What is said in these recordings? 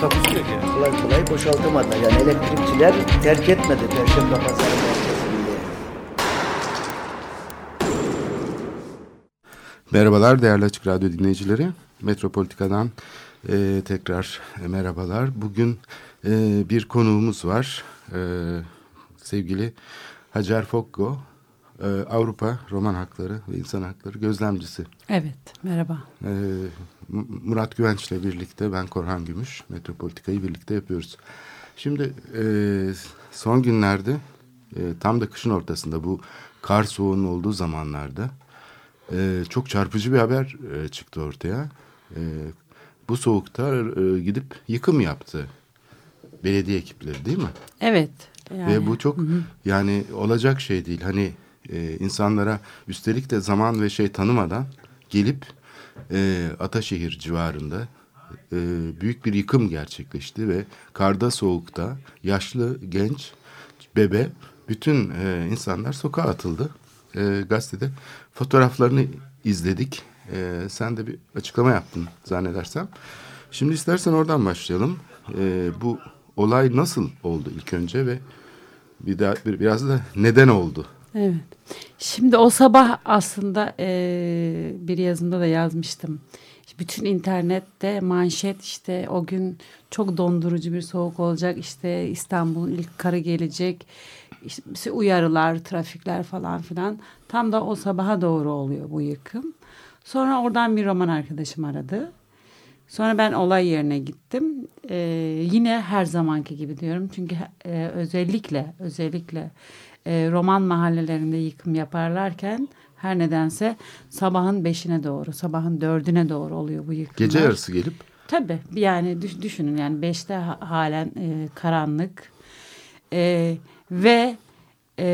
Takusu yok yani. kolay kolay boşaltamadılar. Yani elektrikçiler terk etmedi Perşembe Pazarı merkezinde. Merhabalar değerli Açık Radyo dinleyicileri. Metropolitika'dan e, tekrar e, merhabalar. Bugün e, bir konuğumuz var. E, sevgili Hacer Fokko, e, Avrupa Roman Hakları ve İnsan Hakları Gözlemcisi. Evet, merhaba. E, Murat Güvenç'le birlikte ben Korhan Gümüş, Metropolitika'yı birlikte yapıyoruz. Şimdi e, son günlerde e, tam da kışın ortasında bu kar soğuğunun olduğu zamanlarda e, çok çarpıcı bir haber e, çıktı ortaya. E, bu soğukta e, gidip yıkım yaptı belediye ekipleri değil mi? Evet. Yani, Ve bu çok yani olacak şey değil. Hani e, insanlara üstelik de zaman ve şey tanımadan gelip e, Ataşehir civarında e, büyük bir yıkım gerçekleşti ve karda soğukta yaşlı genç bebe bütün e, insanlar sokağa atıldı. E, gazetede fotoğraflarını izledik. E, sen de bir açıklama yaptın zannedersem. Şimdi istersen oradan başlayalım. E, bu olay nasıl oldu ilk önce ve bir daha bir, biraz da neden oldu? Evet. Şimdi o sabah aslında e, bir yazımda da yazmıştım. Bütün internette manşet işte o gün çok dondurucu bir soğuk olacak. İşte İstanbul'un ilk karı gelecek. İşte uyarılar, trafikler falan filan. Tam da o sabaha doğru oluyor bu yıkım. Sonra oradan bir roman arkadaşım aradı. Sonra ben olay yerine gittim. Ee, yine her zamanki gibi diyorum. Çünkü e, özellikle özellikle e, roman mahallelerinde yıkım yaparlarken her nedense sabahın beşine doğru, sabahın dördüne doğru oluyor bu yıkımlar. Gece yarısı gelip Tabii yani düş- düşünün yani beşte ha- halen e, karanlık E, ve e,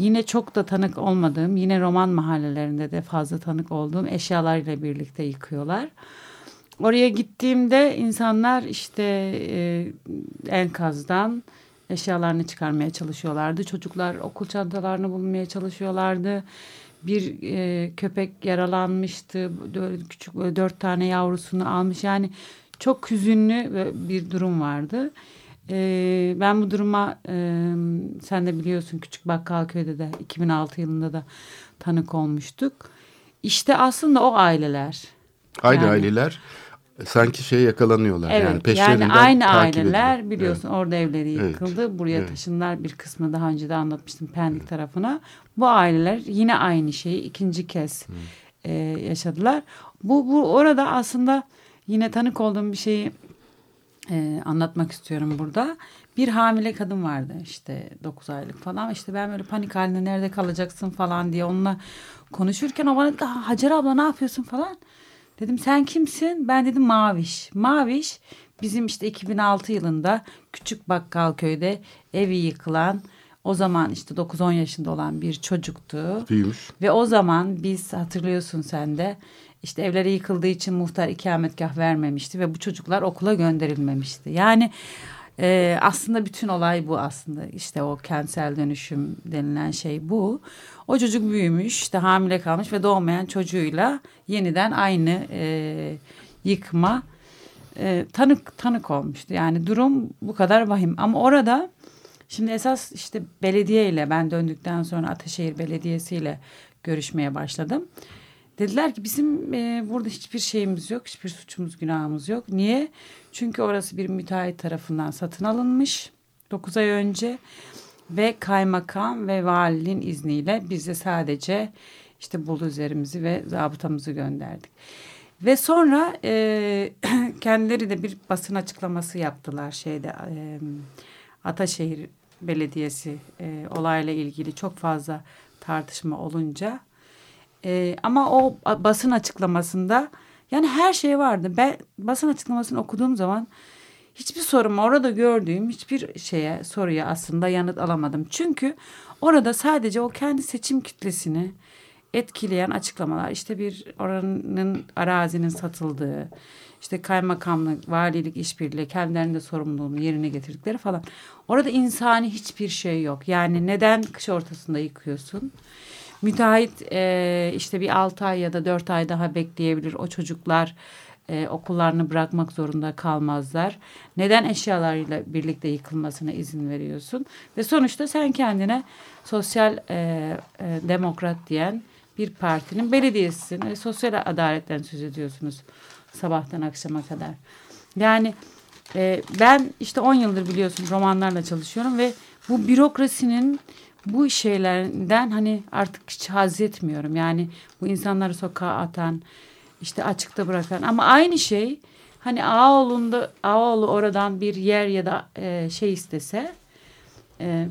yine çok da tanık olmadığım yine roman mahallelerinde de fazla tanık olduğum eşyalarıyla birlikte yıkıyorlar. Oraya gittiğimde insanlar işte e, enkazdan eşyalarını çıkarmaya çalışıyorlardı. Çocuklar okul çantalarını bulmaya çalışıyorlardı. Bir e, köpek yaralanmıştı. Böyle küçük böyle dört tane yavrusunu almış. Yani çok hüzünlü bir durum vardı. E, ben bu duruma e, sen de biliyorsun Küçük Bakkalköy'de de 2006 yılında da tanık olmuştuk. İşte aslında o aileler. aynı Yani- aileler sanki şey yakalanıyorlar. Evet, yani yani, peşlerinden aynı takip aileler ediliyor. biliyorsun orada evleri Evet, yıkıldı. Buraya evet. taşındılar bir kısmı daha önce de anlatmıştım Pendik tarafına. Bu aileler yine aynı şeyi ikinci kez e, yaşadılar. Bu, bu orada aslında yine tanık olduğum bir şeyi e, anlatmak istiyorum burada. Bir hamile kadın vardı işte 9 aylık falan. İşte ben böyle panik halinde nerede kalacaksın falan diye onunla konuşurken o bana dedi, "Aa, Hacer abla ne yapıyorsun falan. Dedim sen kimsin? Ben dedim Maviş. Maviş bizim işte 2006 yılında Küçük Bakkalköy'de evi yıkılan o zaman işte 9-10 yaşında olan bir çocuktu. Büyümüş. Ve o zaman biz hatırlıyorsun sen de işte evleri yıkıldığı için muhtar ikametgah vermemişti ve bu çocuklar okula gönderilmemişti. Yani e, aslında bütün olay bu aslında işte o kentsel dönüşüm denilen şey bu. O çocuk büyümüş işte hamile kalmış ve doğmayan çocuğuyla yeniden aynı e, yıkma e, tanık tanık olmuştu. Yani durum bu kadar vahim ama orada Şimdi esas işte belediye ile ben döndükten sonra Ataşehir Belediyesi ile görüşmeye başladım. Dediler ki bizim e, burada hiçbir şeyimiz yok, hiçbir suçumuz, günahımız yok. Niye? Çünkü orası bir müteahhit tarafından satın alınmış 9 ay önce ve kaymakam ve valinin izniyle bize sadece işte buldozerimizi ve zabıtamızı gönderdik. Ve sonra e, kendileri de bir basın açıklaması yaptılar şeyde e, Ataşehir Belediyesi e, olayla ilgili çok fazla tartışma olunca e, ama o basın açıklamasında yani her şey vardı. Ben basın açıklamasını okuduğum zaman hiçbir soruma orada gördüğüm hiçbir şeye soruya aslında yanıt alamadım. Çünkü orada sadece o kendi seçim kitlesini etkileyen açıklamalar işte bir oranın arazinin satıldığı işte kaymakamlık, valilik işbirliği kendilerinde sorumluluğunu yerine getirdikleri falan. Orada insani hiçbir şey yok. Yani neden kış ortasında yıkıyorsun? Müteahhit e, işte bir altı ay ya da dört ay daha bekleyebilir. O çocuklar e, okullarını bırakmak zorunda kalmazlar. Neden eşyalarıyla birlikte yıkılmasına izin veriyorsun? Ve sonuçta sen kendine sosyal e, e, demokrat diyen bir partinin belediyesisin. E, sosyal adaletten söz ediyorsunuz sabahtan akşama kadar. Yani e, ben işte 10 yıldır biliyorsun romanlarla çalışıyorum ve bu bürokrasinin bu şeylerden hani artık hiç haz etmiyorum. Yani bu insanları sokağa atan, işte açıkta bırakan ama aynı şey hani Ağoğlu'nda Ağoğlu oradan bir yer ya da e, şey istese e,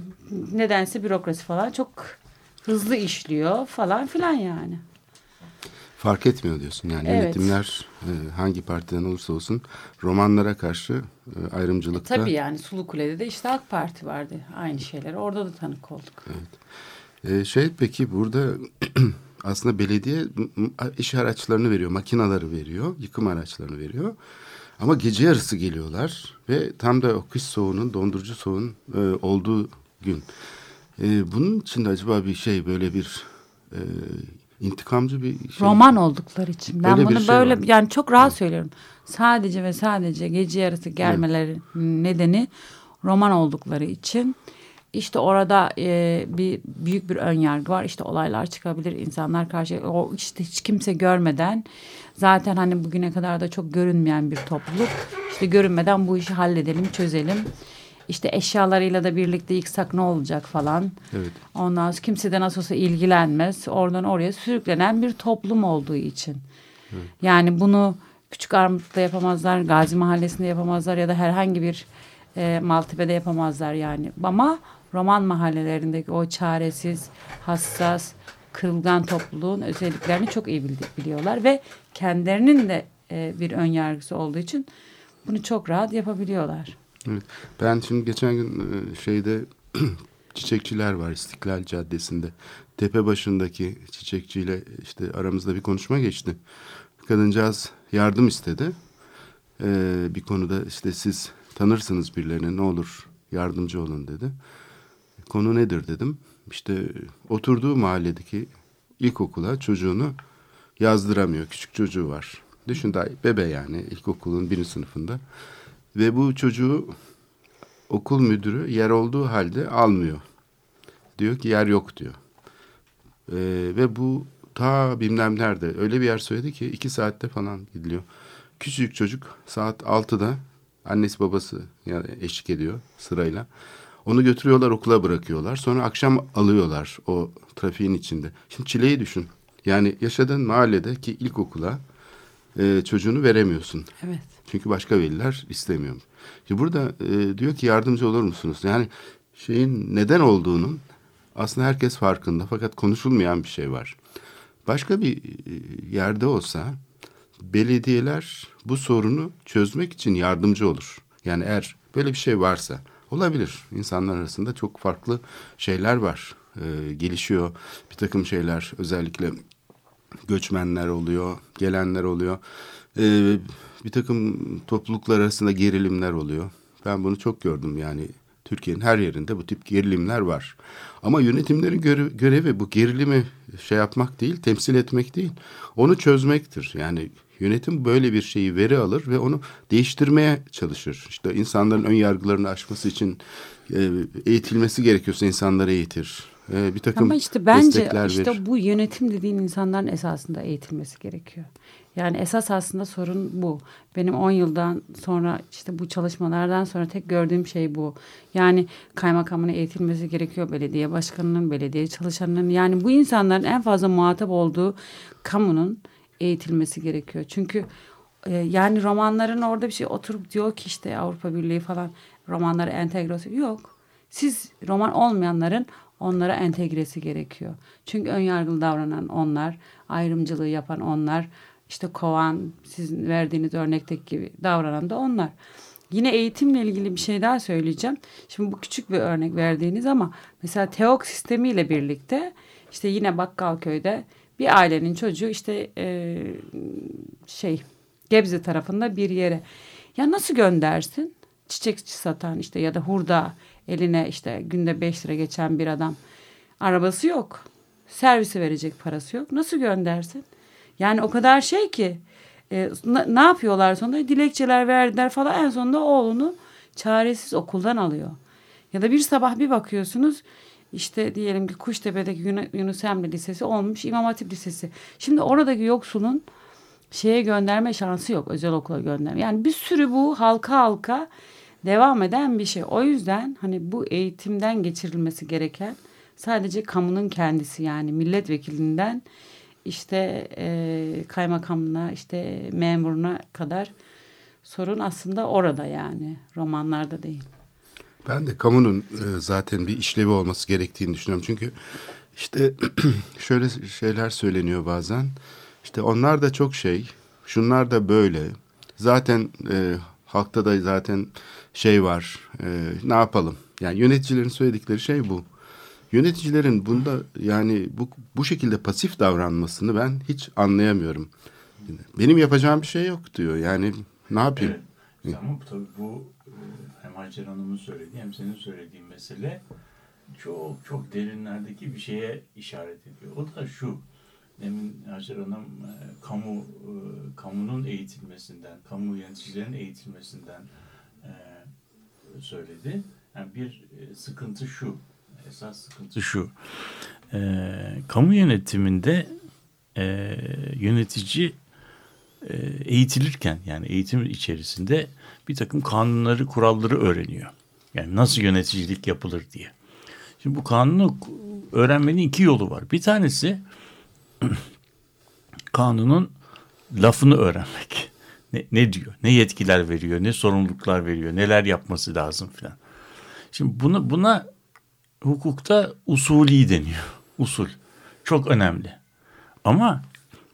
nedense bürokrasi falan çok hızlı işliyor falan filan yani. Fark etmiyor diyorsun yani Evet. yönetimler e, hangi partiden olursa olsun romanlara karşı e, ayrımcılıkta Tabii yani Sulukule'de de işte AK Parti vardı. Aynı şeyleri orada da tanık olduk. E, şey peki burada aslında belediye iş araçlarını veriyor, makinaları veriyor, yıkım araçlarını veriyor. Ama gece yarısı geliyorlar ve tam da o kış soğuğunun, dondurucu soğuğun e, olduğu gün. E, bunun içinde acaba bir şey böyle bir e, intikamcı bir şey. Roman oldukları için. Ben Öyle bunu şey böyle var. yani çok rahat söylüyorum. Sadece ve sadece gece yarısı gelmeleri nedeni roman oldukları için. İşte orada e, bir büyük bir ön yargı var. İşte olaylar çıkabilir, insanlar karşı o işte hiç kimse görmeden zaten hani bugüne kadar da çok görünmeyen bir topluluk. İşte görünmeden bu işi halledelim, çözelim. İşte eşyalarıyla da birlikte yıksak ne olacak falan. Evet. Ondan sonra kimse de nasıl olsa ilgilenmez. Oradan oraya sürüklenen bir toplum olduğu için. Yani bunu Küçük Armut'ta yapamazlar, Gazi Mahallesi'nde yapamazlar ya da herhangi bir e, Maltepe'de yapamazlar yani. Ama roman mahallelerindeki o çaresiz, hassas, kırılgan topluluğun özelliklerini çok iyi bildi- biliyorlar ve kendilerinin de e, bir ön yargısı olduğu için bunu çok rahat yapabiliyorlar. Evet. Ben şimdi geçen gün e, şeyde çiçekçiler var İstiklal Caddesi'nde. Tepe başındaki çiçekçiyle işte aramızda bir konuşma geçti. Kadıncağız yardım istedi. Ee, bir konuda işte siz tanırsınız birilerini ne olur yardımcı olun dedi. Konu nedir dedim. İşte oturduğu mahalledeki ilkokula çocuğunu yazdıramıyor. Küçük çocuğu var. Düşün daha bebe yani ilkokulun birinci sınıfında. Ve bu çocuğu okul müdürü yer olduğu halde almıyor. Diyor ki yer yok diyor. Ee, ve bu ta bilmem nerede öyle bir yer söyledi ki iki saatte falan gidiliyor. Küçücük çocuk saat 6'da annesi babası yani eşlik ediyor sırayla. Onu götürüyorlar okula bırakıyorlar. Sonra akşam alıyorlar o trafiğin içinde. Şimdi çileyi düşün. Yani yaşadığın mahalledeki ilkokula e, çocuğunu veremiyorsun. Evet. Çünkü başka veliler istemiyor. Şimdi burada e, diyor ki yardımcı olur musunuz? Yani şeyin neden olduğunun aslında herkes farkında fakat konuşulmayan bir şey var. Başka bir e, yerde olsa belediyeler bu sorunu çözmek için yardımcı olur. Yani eğer böyle bir şey varsa olabilir. İnsanlar arasında çok farklı şeyler var. E, gelişiyor bir takım şeyler özellikle göçmenler oluyor, gelenler oluyor. Ee, bir takım topluluklar arasında gerilimler oluyor. Ben bunu çok gördüm yani Türkiye'nin her yerinde bu tip gerilimler var. Ama yönetimlerin göre- görevi bu gerilimi şey yapmak değil, temsil etmek değil. Onu çözmektir. Yani yönetim böyle bir şeyi veri alır ve onu değiştirmeye çalışır. İşte insanların ön yargılarını aşması için e, eğitilmesi gerekiyorsa insanları eğitir. E, bir takım Ama işte bence işte verir. bu yönetim dediğin insanların esasında eğitilmesi gerekiyor. Yani esas aslında sorun bu. Benim 10 yıldan sonra işte bu çalışmalardan sonra tek gördüğüm şey bu. Yani kaymakamın eğitilmesi gerekiyor. Belediye başkanının, belediye çalışanının. Yani bu insanların en fazla muhatap olduğu kamunun eğitilmesi gerekiyor. Çünkü e, yani romanların orada bir şey oturup diyor ki işte Avrupa Birliği falan romanları entegrasyon yok. Siz roman olmayanların onlara entegresi gerekiyor. Çünkü ön yargılı davranan onlar, ayrımcılığı yapan onlar, işte kovan, sizin verdiğiniz örnekteki gibi davranan da onlar. Yine eğitimle ilgili bir şey daha söyleyeceğim. Şimdi bu küçük bir örnek verdiğiniz ama mesela TEOK sistemiyle birlikte işte yine Bakkalköy'de bir ailenin çocuğu işte e, şey Gebze tarafında bir yere. Ya nasıl göndersin? Çiçekçi satan işte ya da hurda eline işte günde 5 lira geçen bir adam. Arabası yok. Servisi verecek parası yok. Nasıl göndersin? Yani o kadar şey ki e, ne, yapıyorlar sonra? Dilekçeler verdiler falan en sonunda oğlunu çaresiz okuldan alıyor. Ya da bir sabah bir bakıyorsunuz işte diyelim ki Kuştepe'deki Yun- Yunus Emre Lisesi olmuş İmam Hatip Lisesi. Şimdi oradaki yoksulun şeye gönderme şansı yok özel okula gönderme. Yani bir sürü bu halka halka devam eden bir şey. O yüzden hani bu eğitimden geçirilmesi gereken sadece kamunun kendisi yani milletvekilinden işte e, kaymakamına işte memuruna kadar sorun aslında orada yani romanlarda değil. Ben de kamunun e, zaten bir işlevi olması gerektiğini düşünüyorum. Çünkü işte şöyle şeyler söyleniyor bazen. İşte onlar da çok şey, şunlar da böyle. Zaten e, halkta da zaten şey var. E, ne yapalım? Yani yöneticilerin söyledikleri şey bu. Yöneticilerin bunda yani bu bu şekilde pasif davranmasını ben hiç anlayamıyorum. Benim yapacağım bir şey yok diyor. Yani ne yapayım? Evet. Ama tabii bu e, hem Hacer Hanım'ın söylediği hem senin söylediğin mesele çok çok derinlerdeki bir şeye işaret ediyor. O da şu. Demin Hacer Hanım e, kamu e, kamunun eğitilmesinden, kamu yöneticilerin eğitilmesinden söyledi. Yani bir e, sıkıntı şu. Esas sıkıntı şu. E, kamu yönetiminde e, yönetici e, eğitilirken yani eğitim içerisinde bir takım kanunları, kuralları öğreniyor. Yani nasıl yöneticilik yapılır diye. Şimdi bu kanunu öğrenmenin iki yolu var. Bir tanesi kanunun lafını öğrenmek. Ne, ne diyor? Ne yetkiler veriyor? Ne sorumluluklar veriyor? Neler yapması lazım filan. Şimdi buna, buna hukukta usulü deniyor. Usul. Çok önemli. Ama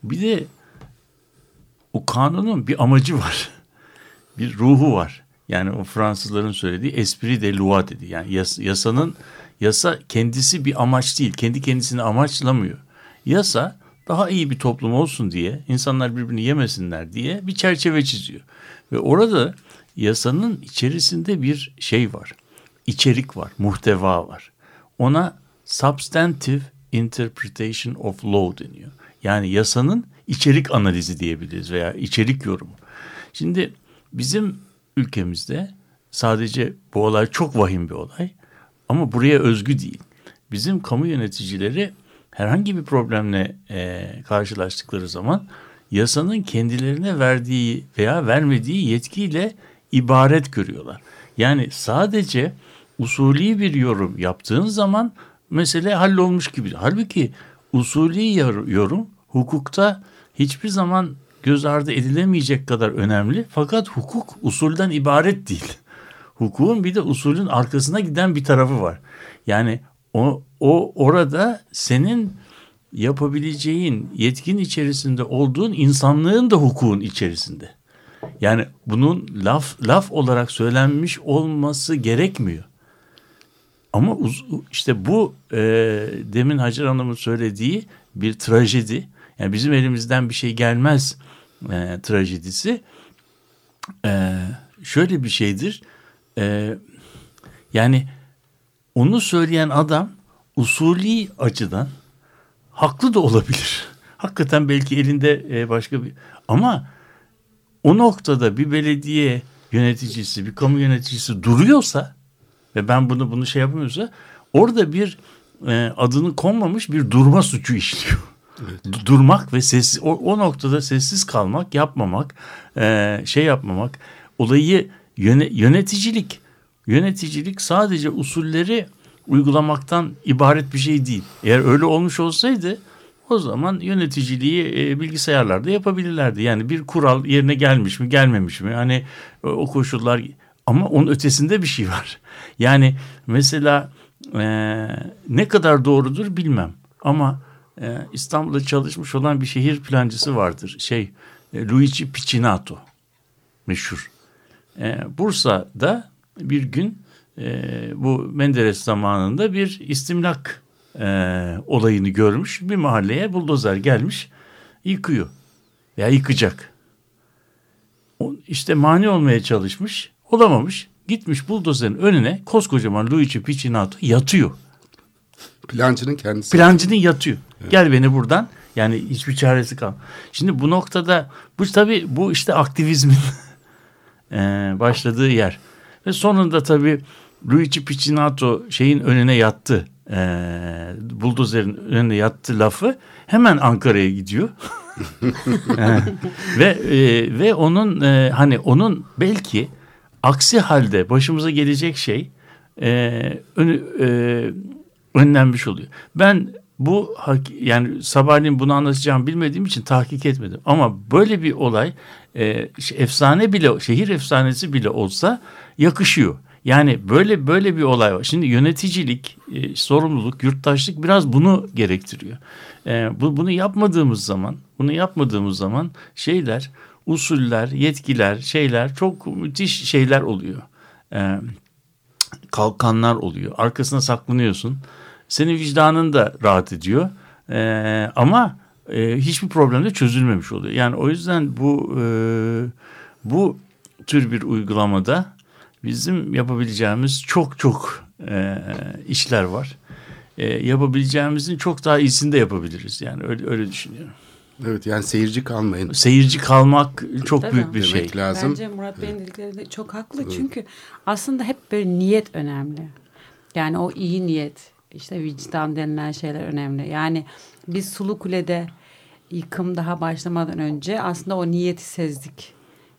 bir de o kanunun bir amacı var. Bir ruhu var. Yani o Fransızların söylediği esprit de loi dedi. Yani yas, yasanın yasa kendisi bir amaç değil. Kendi kendisini amaçlamıyor. Yasa daha iyi bir toplum olsun diye, insanlar birbirini yemesinler diye bir çerçeve çiziyor. Ve orada yasanın içerisinde bir şey var. İçerik var, muhteva var. Ona substantive interpretation of law deniyor. Yani yasanın içerik analizi diyebiliriz veya içerik yorumu. Şimdi bizim ülkemizde sadece bu olay çok vahim bir olay ama buraya özgü değil. Bizim kamu yöneticileri herhangi bir problemle e, karşılaştıkları zaman yasanın kendilerine verdiği veya vermediği yetkiyle ibaret görüyorlar. Yani sadece usulü bir yorum yaptığın zaman mesele hallolmuş gibi. Halbuki usulü yorum hukukta hiçbir zaman göz ardı edilemeyecek kadar önemli. Fakat hukuk usulden ibaret değil. Hukukun bir de usulün arkasına giden bir tarafı var. Yani o, o orada senin yapabileceğin yetkin içerisinde olduğun insanlığın da hukukun içerisinde. Yani bunun laf laf olarak söylenmiş olması gerekmiyor. Ama işte bu e, demin Hacer Hanım'ın söylediği bir trajedi. Yani bizim elimizden bir şey gelmez e, trajedisi. E, şöyle bir şeydir. E, yani onu söyleyen adam usulü açıdan haklı da olabilir. Hakikaten belki elinde e, başka bir ama o noktada bir belediye yöneticisi, bir kamu yöneticisi duruyorsa ve ben bunu bunu şey yapamıyorsa orada bir e, adını konmamış bir durma suçu işliyor. Evet. Durmak ve sessiz o, o noktada sessiz kalmak, yapmamak, e, şey yapmamak, olayı yöne, yöneticilik yöneticilik sadece usulleri uygulamaktan ibaret bir şey değil. Eğer öyle olmuş olsaydı o zaman yöneticiliği e, bilgisayarlarda yapabilirlerdi. Yani bir kural yerine gelmiş mi gelmemiş mi? Hani e, o koşullar ama onun ötesinde bir şey var. Yani mesela e, ne kadar doğrudur bilmem ama e, İstanbul'da çalışmış olan bir şehir plancısı vardır. Şey e, Luigi Piccinato meşhur. E, Bursa'da bir gün e, bu Menderes zamanında bir istimlak e, olayını görmüş. Bir mahalleye buldozer gelmiş yıkıyor veya yıkacak. O, işte mani olmaya çalışmış olamamış. Gitmiş buldozerin önüne koskocaman Luigi Piccinato yatıyor. Plancının kendisi. Plancının yatıyor. Gel beni buradan. Yani hiçbir çaresi kal. Şimdi bu noktada bu tabii bu işte aktivizmin e, başladığı yer. Ve sonunda tabii Luigi Piccinato şeyin önüne yattı. E, buldozerin önüne yattı lafı hemen Ankara'ya gidiyor. E, ve e, ve onun e, hani onun belki aksi halde başımıza gelecek şey e, önü, e, önlenmiş oluyor. Ben bu yani sabahleyin bunu anlatacağım bilmediğim için tahkik etmedim. Ama böyle bir olay e, efsane bile şehir efsanesi bile olsa yakışıyor. Yani böyle böyle bir olay var. Şimdi yöneticilik, e, sorumluluk, yurttaşlık biraz bunu gerektiriyor. E, bu, bunu yapmadığımız zaman, bunu yapmadığımız zaman şeyler, usuller, yetkiler, şeyler çok müthiş şeyler oluyor. E, kalkanlar oluyor. Arkasına saklanıyorsun. Senin vicdanın da rahat ediyor. E, ama e, hiçbir problem de çözülmemiş oluyor. Yani o yüzden bu e, bu tür bir uygulamada bizim yapabileceğimiz çok çok e, işler var. E, yapabileceğimizin çok daha iyisini de yapabiliriz. Yani öyle öyle düşünüyorum. Evet yani seyirci kalmayın. Seyirci kalmak çok Tabii. büyük bir Demek şey. lazım. Bence Murat Bey'in dedikleri de çok haklı. Çünkü aslında hep böyle niyet önemli. Yani o iyi niyet, işte vicdan denilen şeyler önemli. Yani biz Sulu Kule'de yıkım daha başlamadan önce aslında o niyeti sezdik.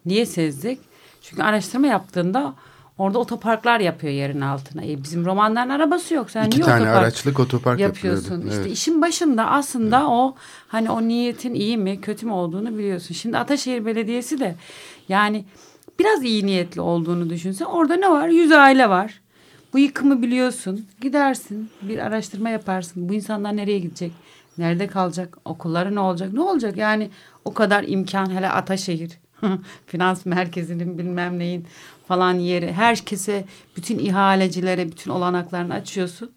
Niye sezdik? Çünkü araştırma yaptığında orada otoparklar yapıyor yerin altına. E bizim romanların arabası yok. Sen İki niye tane otopark araçlık otopark yapıyorsun? yapılıyordu. İşte Evet. işin başında aslında o hani o niyetin iyi mi kötü mü olduğunu biliyorsun. Şimdi Ataşehir Belediyesi de yani biraz iyi niyetli olduğunu düşünsen orada ne var? Yüz aile var. Bu yıkımı biliyorsun. Gidersin bir araştırma yaparsın. Bu insanlar nereye gidecek? Nerede kalacak? Okulları ne olacak? Ne olacak? Yani o kadar imkan hele Ataşehir. Finans merkezinin bilmem neyin falan yeri. Herkese bütün ihalecilere bütün olanaklarını açıyorsun.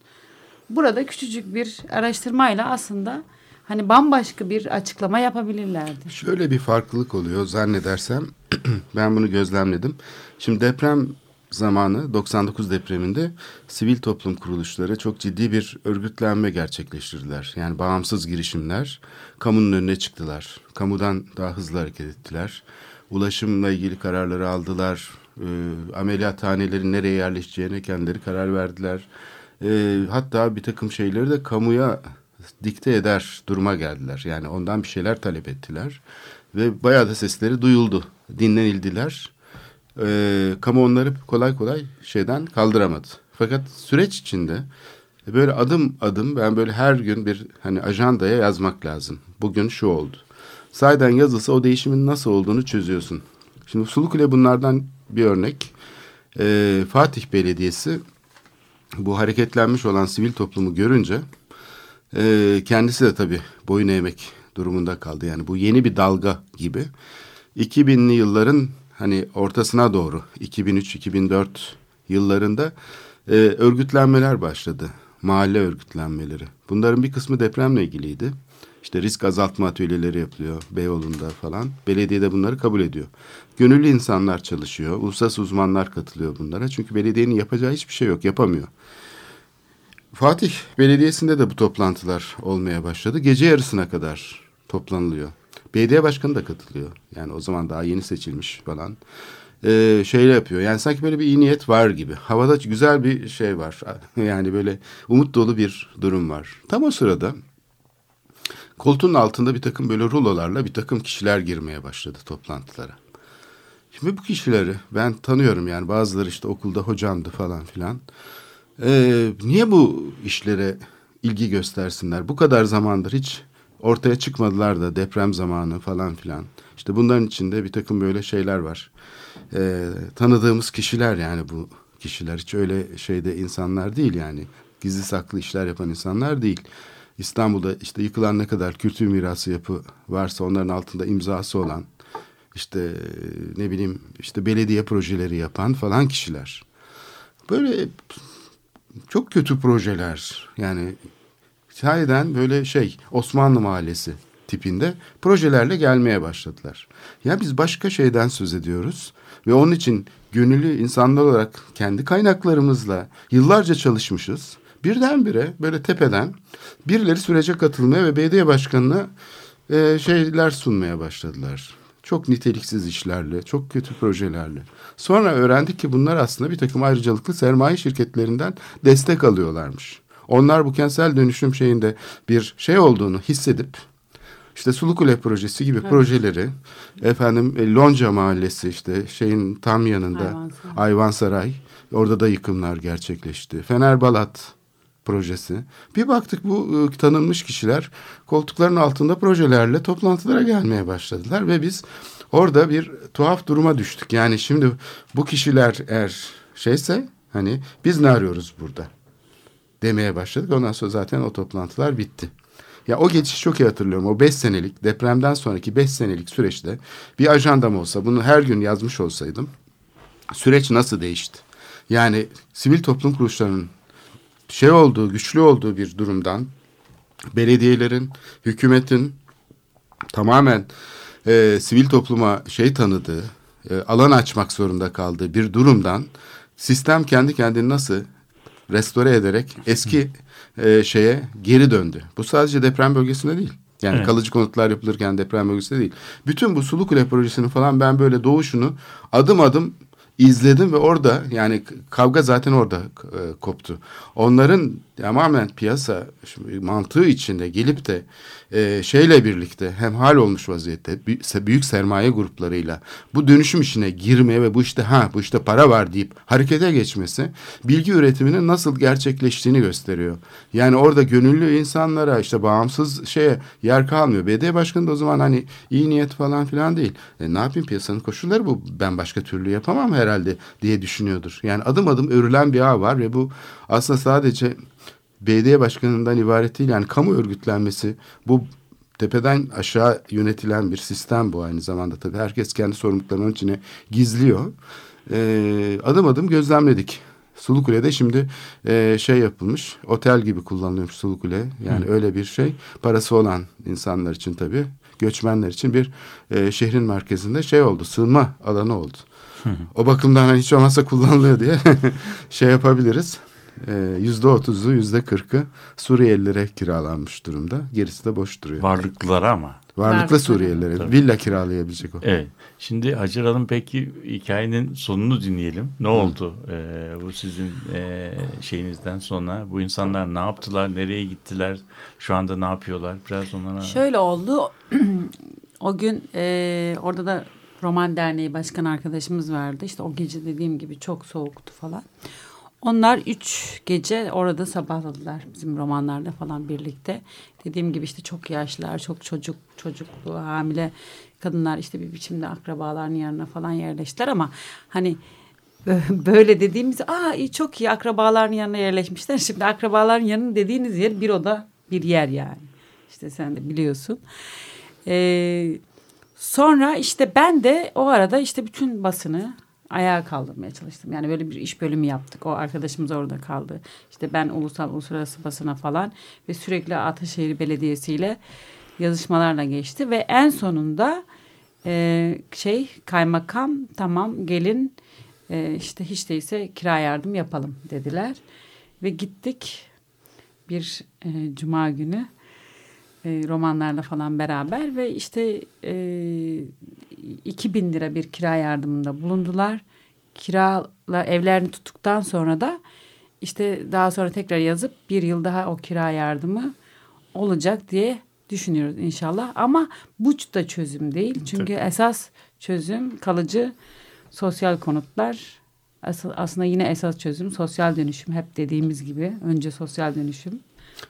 Burada küçücük bir araştırmayla aslında hani bambaşka bir açıklama yapabilirlerdi. Şöyle bir farklılık oluyor zannedersem. ben bunu gözlemledim. Şimdi deprem zamanı 99 depreminde sivil toplum kuruluşları çok ciddi bir örgütlenme gerçekleştirdiler. Yani bağımsız girişimler kamunun önüne çıktılar. Kamudan daha hızlı hareket ettiler. Ulaşımla ilgili kararları aldılar. E, ameliyathanelerin nereye yerleşeceğine kendileri karar verdiler. E, hatta bir takım şeyleri de kamuya dikte eder duruma geldiler. Yani ondan bir şeyler talep ettiler. Ve bayağı da sesleri duyuldu. Dinlenildiler. Ee, kamu onları kolay kolay şeyden kaldıramadı. Fakat süreç içinde böyle adım adım ben böyle her gün bir hani ajandaya yazmak lazım. Bugün şu oldu. Sayeden yazılsa o değişimin nasıl olduğunu çözüyorsun. Şimdi Sulukule bunlardan bir örnek. Ee, Fatih Belediyesi bu hareketlenmiş olan sivil toplumu görünce e, kendisi de tabii boyun eğmek durumunda kaldı. Yani bu yeni bir dalga gibi. 2000'li yılların hani ortasına doğru 2003-2004 yıllarında e, örgütlenmeler başladı. Mahalle örgütlenmeleri. Bunların bir kısmı depremle ilgiliydi. İşte risk azaltma atölyeleri yapılıyor Beyoğlu'nda falan. Belediye de bunları kabul ediyor. Gönüllü insanlar çalışıyor. Uluslararası uzmanlar katılıyor bunlara. Çünkü belediyenin yapacağı hiçbir şey yok. Yapamıyor. Fatih Belediyesi'nde de bu toplantılar olmaya başladı. Gece yarısına kadar toplanılıyor. Belediye başkanı da katılıyor. Yani o zaman daha yeni seçilmiş falan. Ee, şeyle yapıyor. Yani sanki böyle bir iyi niyet var gibi. Havada güzel bir şey var. Yani böyle umut dolu bir durum var. Tam o sırada koltuğun altında bir takım böyle rulolarla bir takım kişiler girmeye başladı toplantılara. Şimdi bu kişileri ben tanıyorum yani bazıları işte okulda hocamdı falan filan. Ee, niye bu işlere ilgi göstersinler? Bu kadar zamandır hiç ortaya çıkmadılar da deprem zamanı falan filan. İşte bunların içinde bir takım böyle şeyler var. Ee, tanıdığımız kişiler yani bu kişiler hiç öyle şeyde insanlar değil yani. Gizli saklı işler yapan insanlar değil. İstanbul'da işte yıkılan ne kadar kültür mirası yapı varsa onların altında imzası olan işte ne bileyim işte belediye projeleri yapan falan kişiler. Böyle çok kötü projeler yani sahiden böyle şey Osmanlı Mahallesi tipinde projelerle gelmeye başladılar. Ya biz başka şeyden söz ediyoruz ve onun için gönüllü insanlar olarak kendi kaynaklarımızla yıllarca çalışmışız. Birdenbire böyle tepeden birileri sürece katılmaya ve belediye başkanına e, şeyler sunmaya başladılar. Çok niteliksiz işlerle, çok kötü projelerle. Sonra öğrendik ki bunlar aslında bir takım ayrıcalıklı sermaye şirketlerinden destek alıyorlarmış. Onlar bu kentsel dönüşüm şeyinde bir şey olduğunu hissedip işte Sulukule projesi gibi evet. projeleri efendim e, Lonca Mahallesi işte şeyin tam yanında Ayvansaray. Ayvansaray orada da yıkımlar gerçekleşti. Fenerbalat projesi. Bir baktık bu e, tanınmış kişiler koltukların altında projelerle toplantılara gelmeye başladılar ve biz orada bir tuhaf duruma düştük. Yani şimdi bu kişiler eğer şeyse hani biz ne arıyoruz burada demeye başladık. Ondan sonra zaten o toplantılar bitti. Ya o geçişi çok iyi hatırlıyorum. O beş senelik depremden sonraki beş senelik süreçte bir ajandam olsa bunu her gün yazmış olsaydım süreç nasıl değişti? Yani sivil toplum kuruluşlarının şey olduğu, güçlü olduğu bir durumdan belediyelerin, hükümetin tamamen e, sivil topluma şey tanıdığı, e, alan açmak zorunda kaldığı bir durumdan sistem kendi kendini nasıl restore ederek eski e, şeye geri döndü. Bu sadece deprem bölgesinde değil. Yani evet. kalıcı konutlar yapılırken deprem bölgesinde değil. Bütün bu Sulu Kule projesini falan ben böyle doğuşunu adım adım izledim ve orada yani kavga zaten orada e, koptu. Onların tamamen piyasa mantığı içinde gelip de e, şeyle birlikte hem hal olmuş vaziyette büyük sermaye gruplarıyla bu dönüşüm işine girmeye ve bu işte ha bu işte para var deyip harekete geçmesi bilgi üretiminin nasıl gerçekleştiğini gösteriyor. Yani orada gönüllü insanlara işte bağımsız şeye yer kalmıyor. BD başkanı da o zaman hani iyi niyet falan filan değil. E, ne yapayım piyasanın koşulları bu ben başka türlü yapamam herhalde diye düşünüyordur. Yani adım adım örülen bir ağ var ve bu aslında sadece belediye başkanından ibaret değil. Yani kamu örgütlenmesi bu tepeden aşağı yönetilen bir sistem bu aynı zamanda tabii. Herkes kendi sorumluluklarının içine gizliyor. Ee, adım adım gözlemledik. Sulukule'de şimdi e, şey yapılmış, otel gibi kullanılıyormuş Sulukule. Yani Hı. öyle bir şey. Parası olan insanlar için tabii, göçmenler için bir e, şehrin merkezinde şey oldu, sığınma alanı oldu. Hı. O bakımdan hani hiç olmazsa kullanılıyor diye şey yapabiliriz. Ee, yüzde otuzu, yüzde kırkı Suriyelilere kiralanmış durumda. Gerisi de boş duruyor. Varlıklılara ama. Varlıklı Varlıklı Suriyelilere. Tabii. Villa kiralayabilecek o. Evet. Şimdi Hacer Hanım peki hikayenin sonunu dinleyelim. Ne oldu ee, bu sizin e, şeyinizden sonra? Bu insanlar ne yaptılar? Nereye gittiler? Şu anda ne yapıyorlar? Biraz onlara... Şöyle oldu. o gün e, orada da Roman Derneği Başkan arkadaşımız vardı. İşte o gece dediğim gibi çok soğuktu falan. Onlar üç gece orada sabahladılar bizim romanlarda falan birlikte. Dediğim gibi işte çok yaşlılar, çok çocuk, çocuklu, hamile kadınlar işte bir biçimde akrabaların yanına falan yerleştiler ama hani böyle dediğimiz aa iyi çok iyi akrabaların yanına yerleşmişler. Şimdi akrabaların yanı dediğiniz yer bir oda bir yer yani. İşte sen de biliyorsun. Ee, sonra işte ben de o arada işte bütün basını ayağa kaldırmaya çalıştım. Yani böyle bir iş bölümü yaptık. O arkadaşımız orada kaldı. İşte ben ulusal uluslararası basına falan ve sürekli Ataşehir Belediyesi ile yazışmalarla geçti ve en sonunda e, şey kaymakam tamam gelin e, işte hiç değilse kira yardım yapalım dediler ve gittik bir e, cuma günü e, romanlarla falan beraber ve işte e, 2000 lira bir kira yardımında bulundular. Kirala evlerini tuttuktan sonra da işte daha sonra tekrar yazıp bir yıl daha o kira yardımı olacak diye düşünüyoruz inşallah. Ama bu da çözüm değil. Çünkü Tabii. esas çözüm kalıcı sosyal konutlar. aslında yine esas çözüm sosyal dönüşüm. Hep dediğimiz gibi önce sosyal dönüşüm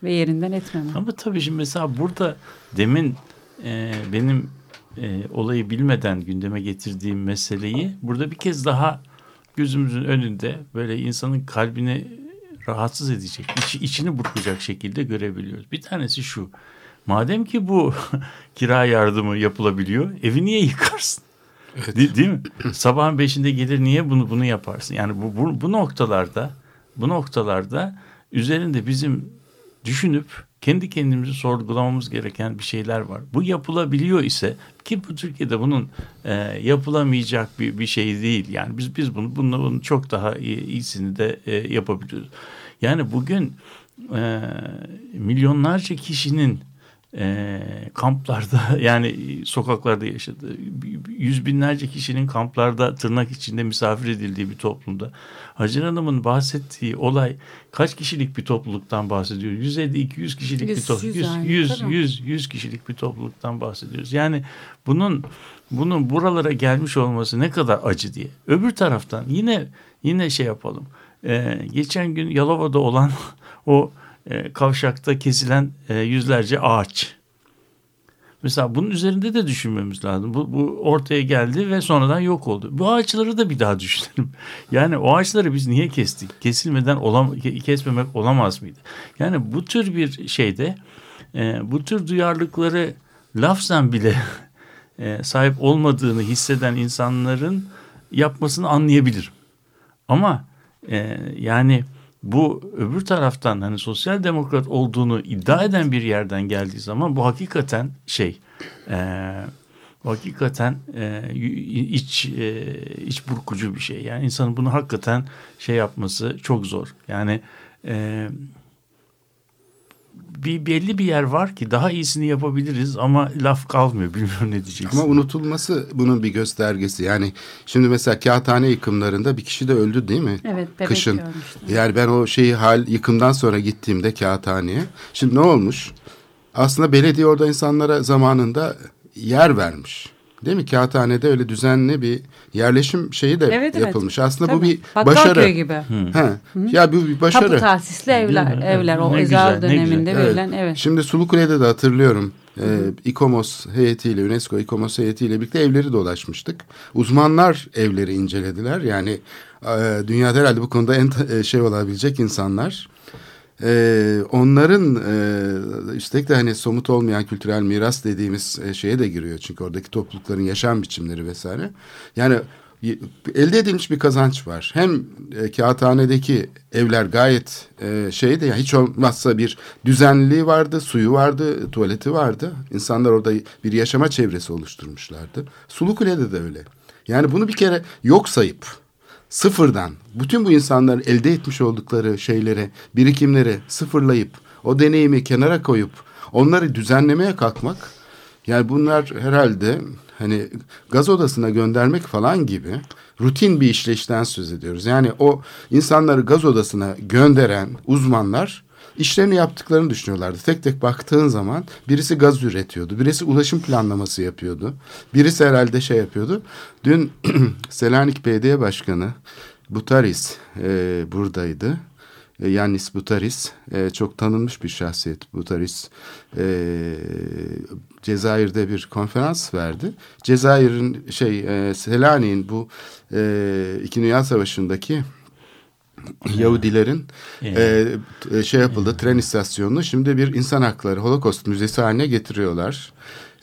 ve yerinden etmeme. Ama tabii şimdi mesela burada demin e, benim e, olayı bilmeden gündeme getirdiğim meseleyi burada bir kez daha gözümüzün önünde böyle insanın kalbini rahatsız edecek, iç, içini burkacak şekilde görebiliyoruz. Bir tanesi şu. Madem ki bu kira yardımı yapılabiliyor, evi niye yıkarsın? Değil, değil mi? Sabahın beşinde gelir niye bunu bunu yaparsın? Yani bu, bu, bu noktalarda bu noktalarda üzerinde bizim düşünüp kendi kendimizi sorgulamamız gereken bir şeyler var. Bu yapılabiliyor ise ki bu Türkiye'de bunun e, yapılamayacak bir, bir şey değil. Yani biz biz bunu bununla bunun çok daha iyi, iyisini de e, yapabiliyoruz. Yani bugün e, milyonlarca kişinin e, kamplarda yani sokaklarda yaşadığı yüz binlerce kişinin kamplarda tırnak içinde misafir edildiği bir toplumda Hacer Hanım'ın bahsettiği olay kaç kişilik bir topluluktan bahsediyoruz? 150-200 kişilik Yüz, bir topluluk. yüz 100, yani, 100, tabii. 100, 100 kişilik bir topluluktan bahsediyoruz. Yani bunun bunun buralara gelmiş olması ne kadar acı diye. Öbür taraftan yine yine şey yapalım. Ee, geçen gün Yalova'da olan o e, kavşakta kesilen e, yüzlerce ağaç. Mesela bunun üzerinde de düşünmemiz lazım. Bu, bu ortaya geldi ve sonradan yok oldu. Bu ağaçları da bir daha düşünelim. Yani o ağaçları biz niye kestik? Kesilmeden olam ke- kesmemek olamaz mıydı? Yani bu tür bir şeyde e, bu tür duyarlılıkları lafzen bile sahip olmadığını hisseden insanların yapmasını anlayabilirim. Ama e, yani bu öbür taraftan hani sosyal demokrat olduğunu iddia eden bir yerden geldiği zaman bu hakikaten şey e, bu hakikaten e, iç e, iç burkucu bir şey. Yani insanın bunu hakikaten şey yapması çok zor. Yani e, bir belli bir yer var ki daha iyisini yapabiliriz ama laf kalmıyor. Bilmiyorum ne diyeceksin. Ama unutulması bunun bir göstergesi. Yani şimdi mesela kağıthane yıkımlarında bir kişi de öldü değil mi? Evet, bebek Kışın. görmüştüm. Yani ben o şeyi hal yıkımdan sonra gittiğimde kağıthaneye. Şimdi ne olmuş? Aslında belediye orada insanlara zamanında yer vermiş. Değil mi? Kağıthanede öyle düzenli bir yerleşim şeyi de Evet, evet. yapılmış. Aslında bu Tabii. bir Bakkalköy başarı. gibi. He. Ya bu bir başarı. Tapu tahsisli evler, Evet, evler o ne döneminde verilen evet. Şimdi Sulukule'de de hatırlıyorum. E, İKOMOS heyetiyle, UNESCO İKOMOS heyetiyle birlikte evleri dolaşmıştık. Uzmanlar evleri incelediler. Yani e, dünyada herhalde bu konuda en e, şey olabilecek insanlar. E, onların e, üstelik de hani somut olmayan kültürel miras dediğimiz e, şeye de giriyor. Çünkü oradaki toplulukların yaşam biçimleri vesaire. Yani elde edilmiş bir kazanç var. Hem e, kağıthanedeki evler gayet e, şeydi ya hiç olmazsa bir düzenliliği vardı, suyu vardı, tuvaleti vardı. İnsanlar orada bir yaşama çevresi oluşturmuşlardı. Sulukule'de de öyle. Yani bunu bir kere yok sayıp sıfırdan bütün bu insanların elde etmiş oldukları şeyleri, birikimleri sıfırlayıp o deneyimi kenara koyup onları düzenlemeye kalkmak yani bunlar herhalde hani gaz odasına göndermek falan gibi rutin bir işleyişten söz ediyoruz. Yani o insanları gaz odasına gönderen uzmanlar işlerini yaptıklarını düşünüyorlardı. Tek tek baktığın zaman birisi gaz üretiyordu, birisi ulaşım planlaması yapıyordu, birisi herhalde şey yapıyordu. Dün Selanik Belediye Başkanı Butaris e, buradaydı. E, Yannis Butaris e, çok tanınmış bir şahsiyet. Butaris e, Cezayir'de bir konferans verdi. Cezayir'in şey e, Selanik'in bu e, İki Dünya Savaşı'ndaki Yahudilerin e, e, şey yapıldı tren istasyonunu şimdi bir insan hakları holokost müzesi haline getiriyorlar.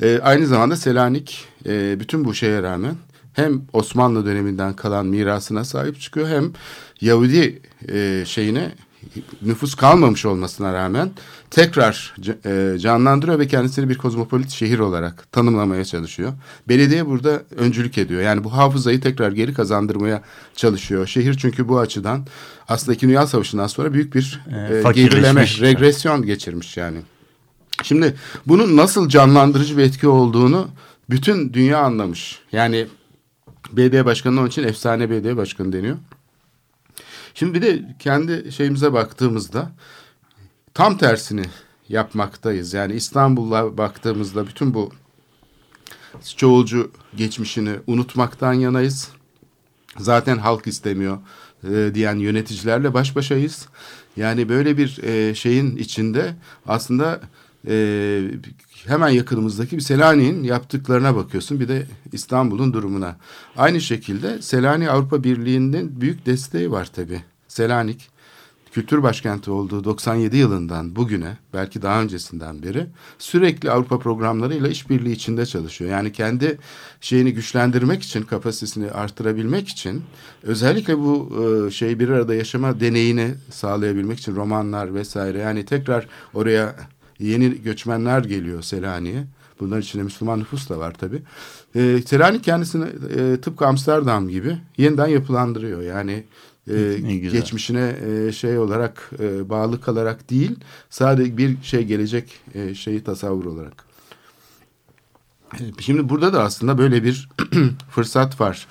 E, aynı zamanda Selanik e, bütün bu şeye rağmen hem Osmanlı döneminden kalan mirasına sahip çıkıyor hem Yahudi e, şeyine nüfus kalmamış olmasına rağmen tekrar e, canlandırıyor ve kendisini bir kozmopolit şehir olarak tanımlamaya çalışıyor. Belediye burada öncülük ediyor. Yani bu hafızayı tekrar geri kazandırmaya çalışıyor. Şehir çünkü bu açıdan aslında İkinci Dünya Savaşı'ndan sonra büyük bir E, e, gerileme, regresyon geçirmiş yani. Şimdi bunun nasıl canlandırıcı bir etki olduğunu bütün dünya anlamış. Yani belediye başkanı onun için efsane belediye başkanı deniyor. Şimdi bir de kendi şeyimize baktığımızda tam tersini yapmaktayız. Yani İstanbul'a baktığımızda bütün bu çoğulcu geçmişini unutmaktan yanayız. Zaten halk istemiyor e, diyen yöneticilerle baş başayız. Yani böyle bir e, şeyin içinde aslında e, hemen yakınımızdaki bir Selanik'in yaptıklarına bakıyorsun. Bir de İstanbul'un durumuna. Aynı şekilde Selanik Avrupa Birliği'nin büyük desteği var tabii. Selanik kültür başkenti olduğu 97 yılından bugüne belki daha öncesinden beri sürekli Avrupa programlarıyla işbirliği içinde çalışıyor. Yani kendi şeyini güçlendirmek için kapasitesini artırabilmek için özellikle bu e, şey bir arada yaşama deneyini sağlayabilmek için romanlar vesaire yani tekrar oraya yeni göçmenler geliyor Selanik'e. Bunların içinde Müslüman nüfus da var tabii. E, Selanik kendisini e, tıpkı Amsterdam gibi yeniden yapılandırıyor. Yani e, geçmişine e, şey olarak e, bağlı kalarak değil sadece bir şey gelecek e, şeyi tasavvur olarak. E, Şimdi burada da aslında böyle bir fırsat var.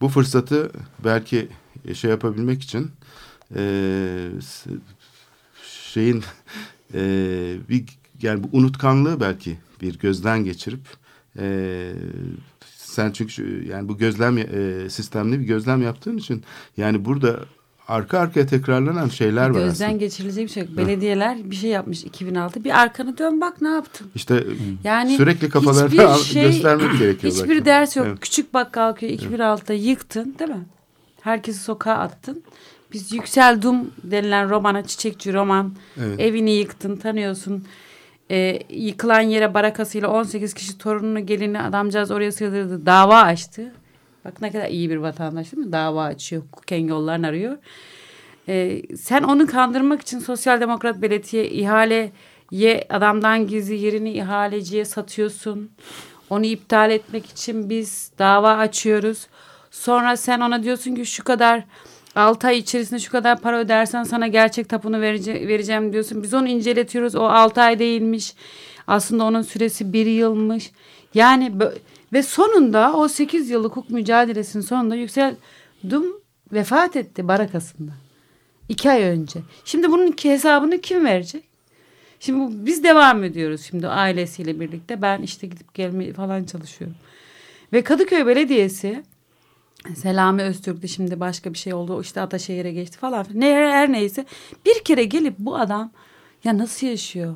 Bu fırsatı belki şey yapabilmek için e, şeyin e, bir yani bu unutkanlığı belki bir gözden geçirip e, sen çünkü yani bu gözlem e, sistemli bir gözlem yaptığın için yani burada arka arkaya tekrarlanan şeyler var Gözden geçirilecek bir şey yok. Belediyeler bir şey yapmış 2006. Bir arkanı dön bak ne yaptın. İşte Yani sürekli kafalarına şey- göstermek gerekiyor. Hiçbir belki. ders yok. Evet. Küçük bakkal köyü 2006'da yıktın değil mi? Herkesi sokağa attın. Biz Yüksel Dum denilen romana, çiçekçi roman. Evet. Evini yıktın, tanıyorsun. Ee, yıkılan yere barakasıyla 18 kişi torununu, gelini adamcağız oraya sığdırdı. Dava açtı. Bak ne kadar iyi bir vatandaş değil mi? Dava açıyor, hukuken yollarını arıyor. Ee, sen onu kandırmak için Sosyal Demokrat Belediye ihaleye adamdan gizli yerini ihaleciye satıyorsun. Onu iptal etmek için biz dava açıyoruz. Sonra sen ona diyorsun ki şu kadar 6 ay içerisinde şu kadar para ödersen sana gerçek tapunu verece- vereceğim diyorsun. Biz onu inceletiyoruz. O 6 ay değilmiş. Aslında onun süresi 1 yılmış. Yani ve sonunda o 8 yıllık hukuk mücadelesinin sonunda Yüksel Dum vefat etti barakasında. İki ay önce. Şimdi bunun iki hesabını kim verecek? Şimdi biz devam ediyoruz şimdi ailesiyle birlikte. Ben işte gidip gelmeye falan çalışıyorum. Ve Kadıköy Belediyesi Selami Öztürk de şimdi başka bir şey oldu. işte Ataşehir'e geçti falan. Ne her neyse bir kere gelip bu adam ya nasıl yaşıyor?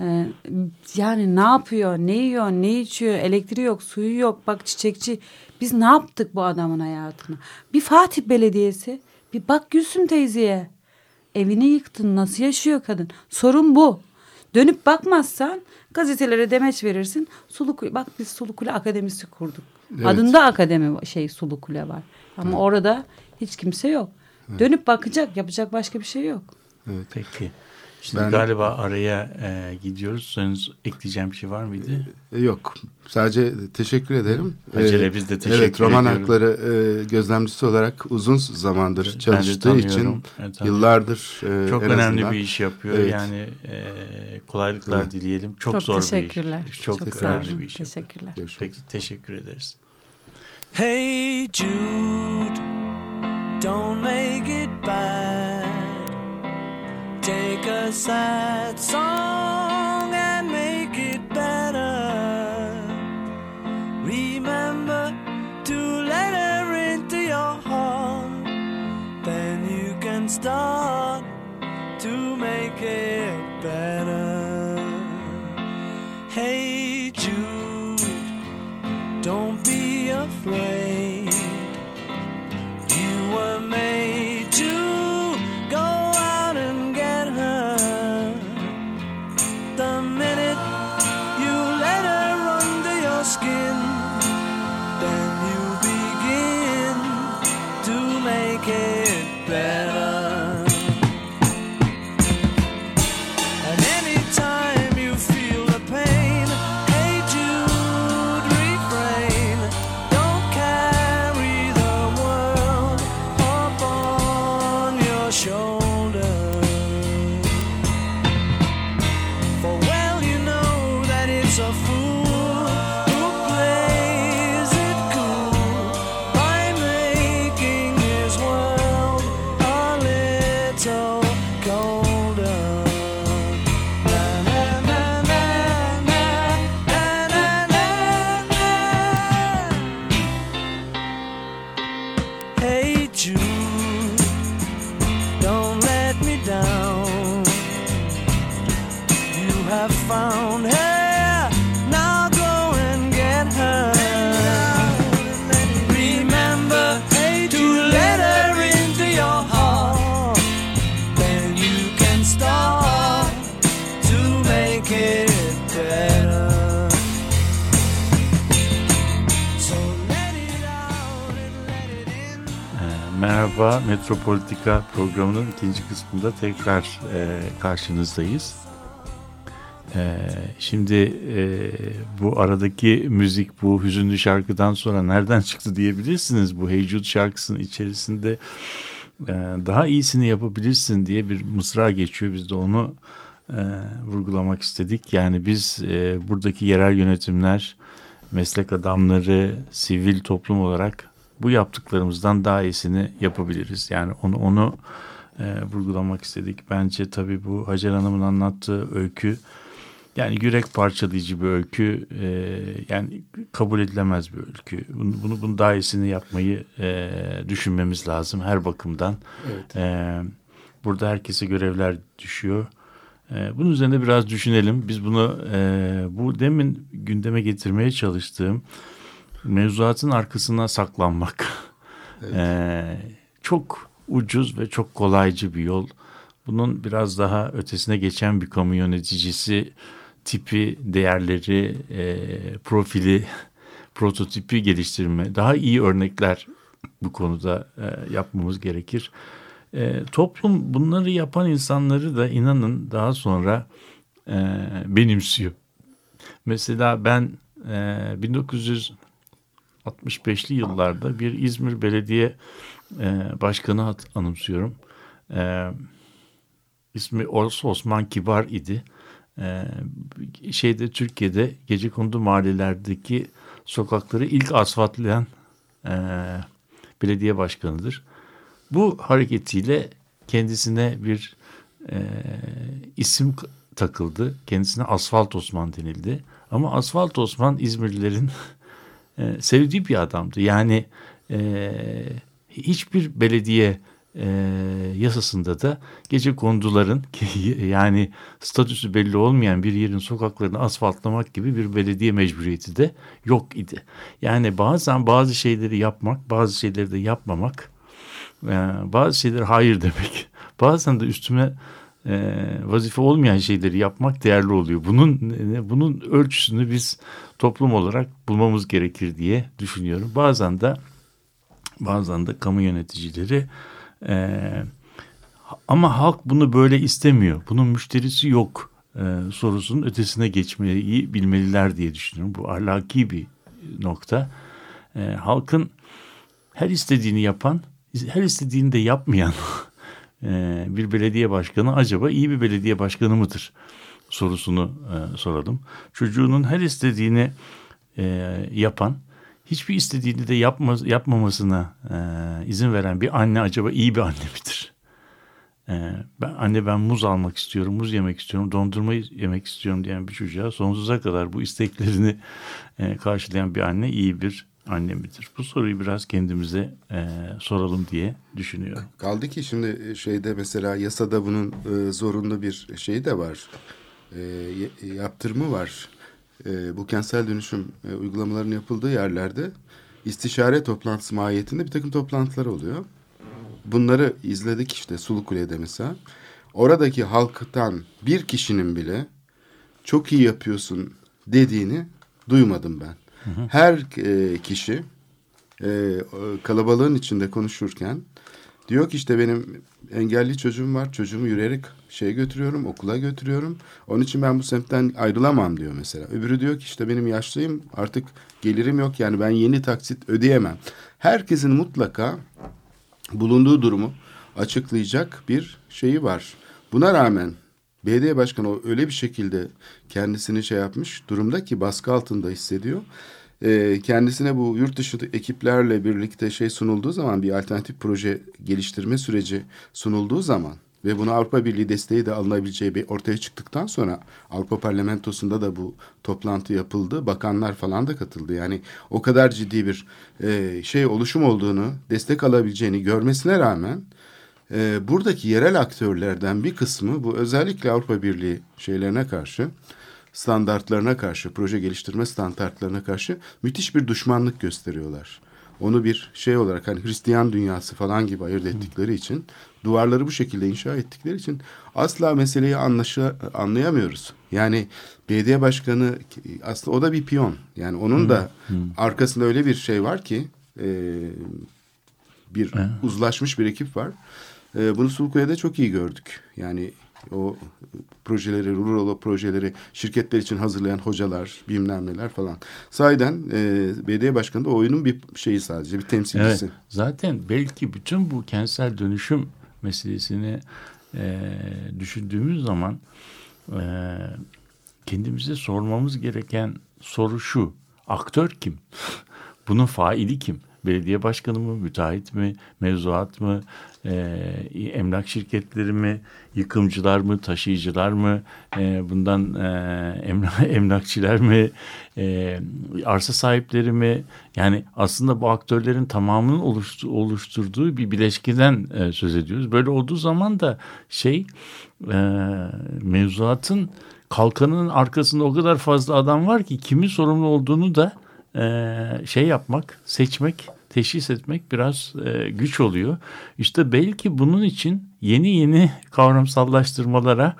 Ee, yani ne yapıyor? Ne yiyor? Ne içiyor? Elektriği yok, suyu yok. Bak çiçekçi. Biz ne yaptık bu adamın hayatına? Bir Fatih Belediyesi. Bir bak Gülsüm teyzeye. Evini yıktın. Nasıl yaşıyor kadın? Sorun bu. Dönüp bakmazsan gazetelere demeç verirsin. Sulu Kule, bak biz Sulu Kule Akademisi kurduk. Evet. Adında akademi şey Sulu Kule var. Ama orada hiç kimse yok. Dönüp bakacak, yapacak başka bir şey yok. Peki. Şimdi Ben- galiba araya e, gidiyoruz. Söz ekleyeceğim bir şey var mıydı? E, Yok. Sadece teşekkür ederim. Acele Ee, biz de teşekkür Evet roman ediyorum. hakları e, gözlemcisi olarak uzun zamandır Ben çalıştığı için. Evet, yıllardır e, Çok en önemli azından, bir iş yapıyor. Evet. Yani e, kolaylıklar Evet. dileyelim. Çok, Çok, zor bir teşekkürler. iş. Çok, Çok sağ önemli olun. bir iş. yapıyor. Teşekkürler. Görüşmek Peki teşekkür ederiz. Hey Jude, don't make it bad. Take a sad song Ee, merhaba Metropolitika programının ikinci kısmında tekrar e, karşınızdayız. E, şimdi e, bu aradaki müzik bu hüzünlü şarkıdan sonra nereden çıktı diyebilirsiniz. Bu Heycud şarkısının içerisinde e, daha iyisini yapabilirsin diye bir mısra geçiyor. Biz de onu e, vurgulamak istedik. Yani biz e, buradaki yerel yönetimler, meslek adamları, sivil toplum olarak bu yaptıklarımızdan daha iyisini yapabiliriz. Yani onu onu e, vurgulamak istedik. Bence tabii bu Hacer Hanım'ın anlattığı öykü yani yürek parçalayıcı bir öykü. E, yani kabul edilemez bir öykü. Bunu, bunu, bunu daha iyisini yapmayı e, düşünmemiz lazım her bakımdan. Evet. E, burada herkese görevler düşüyor. E, bunun üzerine biraz düşünelim. Biz bunu e, bu demin gündeme getirmeye çalıştığım mevzuatın arkasına saklanmak e, çok ucuz ve çok kolaycı bir yol. Bunun biraz daha ötesine geçen bir kamu yöneticisi tipi, değerleri, e, profili, prototipi geliştirme, daha iyi örnekler bu konuda e, yapmamız gerekir. E, toplum bunları yapan insanları da inanın daha sonra e, benimsiyor. Mesela ben e, 1965'li yıllarda bir İzmir Belediye e, Başkanı hat, anımsıyorum. E, ismi Os- Osman Kibar idi. E, şeyde Türkiye'de gecekondu mahallelerdeki sokakları ilk asfaltlayan e, belediye başkanıdır. Bu hareketiyle kendisine bir e, isim takıldı. Kendisine Asfalt Osman denildi. Ama Asfalt Osman İzmirlilerin e, sevdiği bir adamdı. Yani e, hiçbir belediye e, yasasında da gece konduların yani statüsü belli olmayan bir yerin sokaklarını asfaltlamak gibi bir belediye mecburiyeti de yok idi. Yani bazen bazı şeyleri yapmak, bazı şeyleri de yapmamak, e, bazı şeyleri hayır demek, bazen de üstüme e, vazife olmayan şeyleri yapmak değerli oluyor. Bunun bunun ölçüsünü biz toplum olarak bulmamız gerekir diye düşünüyorum. Bazen de bazen de kamu yöneticileri e, ama halk bunu böyle istemiyor. Bunun müşterisi yok e, sorusunun ötesine geçmeyi bilmeliler diye düşünüyorum. Bu ahlaki bir nokta. E, halkın her istediğini yapan, her istediğini de yapmayan e, bir belediye başkanı acaba iyi bir belediye başkanı mıdır sorusunu e, soralım. Çocuğunun her istediğini e, yapan, hiçbir istediğini de yapmaz, yapmamasına izin veren bir anne acaba iyi bir anne midir? Ben, anne ben muz almak istiyorum, muz yemek istiyorum, dondurma yemek istiyorum diyen bir çocuğa sonsuza kadar bu isteklerini karşılayan bir anne iyi bir anne midir? Bu soruyu biraz kendimize e, soralım diye düşünüyorum. Kaldı ki şimdi şeyde mesela yasada bunun e, zorunlu bir şeyi de var. E, yaptırımı var. E, bu kentsel dönüşüm e, uygulamaların yapıldığı yerlerde istişare toplantısı mahiyetinde bir takım toplantılar oluyor. Bunları izledik işte Sulukule'de mesela. Oradaki halktan bir kişinin bile çok iyi yapıyorsun dediğini duymadım ben. Her e, kişi e, kalabalığın içinde konuşurken diyor ki işte benim engelli çocuğum var. Çocuğumu yürüyerek şeye götürüyorum, okula götürüyorum. Onun için ben bu semtten ayrılamam diyor mesela. Öbürü diyor ki işte benim yaşlıyım artık gelirim yok yani ben yeni taksit ödeyemem. Herkesin mutlaka bulunduğu durumu açıklayacak bir şeyi var. Buna rağmen belediye başkanı öyle bir şekilde kendisini şey yapmış durumda ki baskı altında hissediyor. Ee, kendisine bu yurt dışı ekiplerle birlikte şey sunulduğu zaman bir alternatif proje geliştirme süreci sunulduğu zaman ve buna Avrupa Birliği desteği de alınabileceği bir ortaya çıktıktan sonra Avrupa Parlamentosu'nda da bu toplantı yapıldı. Bakanlar falan da katıldı. Yani o kadar ciddi bir e, şey oluşum olduğunu, destek alabileceğini görmesine rağmen e, buradaki yerel aktörlerden bir kısmı bu özellikle Avrupa Birliği şeylerine karşı standartlarına karşı, proje geliştirme standartlarına karşı müthiş bir düşmanlık gösteriyorlar. Onu bir şey olarak hani Hristiyan dünyası falan gibi ayırt ettikleri için duvarları bu şekilde inşa ettikleri için asla meseleyi anlaşa, anlayamıyoruz. Yani belediye başkanı aslında o da bir piyon. Yani onun da arkasında öyle bir şey var ki e, bir uzlaşmış bir ekip var. E, bunu Sulukuya'da çok iyi gördük. Yani o projeleri, rural projeleri şirketler için hazırlayan hocalar, bilmem neler falan. Sahiden e, belediye başkanı da oyunun bir şeyi sadece, bir temsilcisi. Evet, zaten belki bütün bu kentsel dönüşüm meselesini e, düşündüğümüz zaman e, kendimize sormamız gereken soru şu. Aktör kim? Bunun faili kim? Belediye başkanı mı, müteahhit mi, mevzuat mı, e, emlak şirketleri mi, yıkımcılar mı, taşıyıcılar mı, e, bundan e, emlak, emlakçiler mi, e, arsa sahipleri mi? Yani aslında bu aktörlerin tamamının oluştu, oluşturduğu bir bileşkeden e, söz ediyoruz. Böyle olduğu zaman da şey e, mevzuatın kalkanının arkasında o kadar fazla adam var ki kimin sorumlu olduğunu da şey yapmak, seçmek, teşhis etmek biraz e, güç oluyor. İşte belki bunun için yeni yeni kavramsallaştırmalara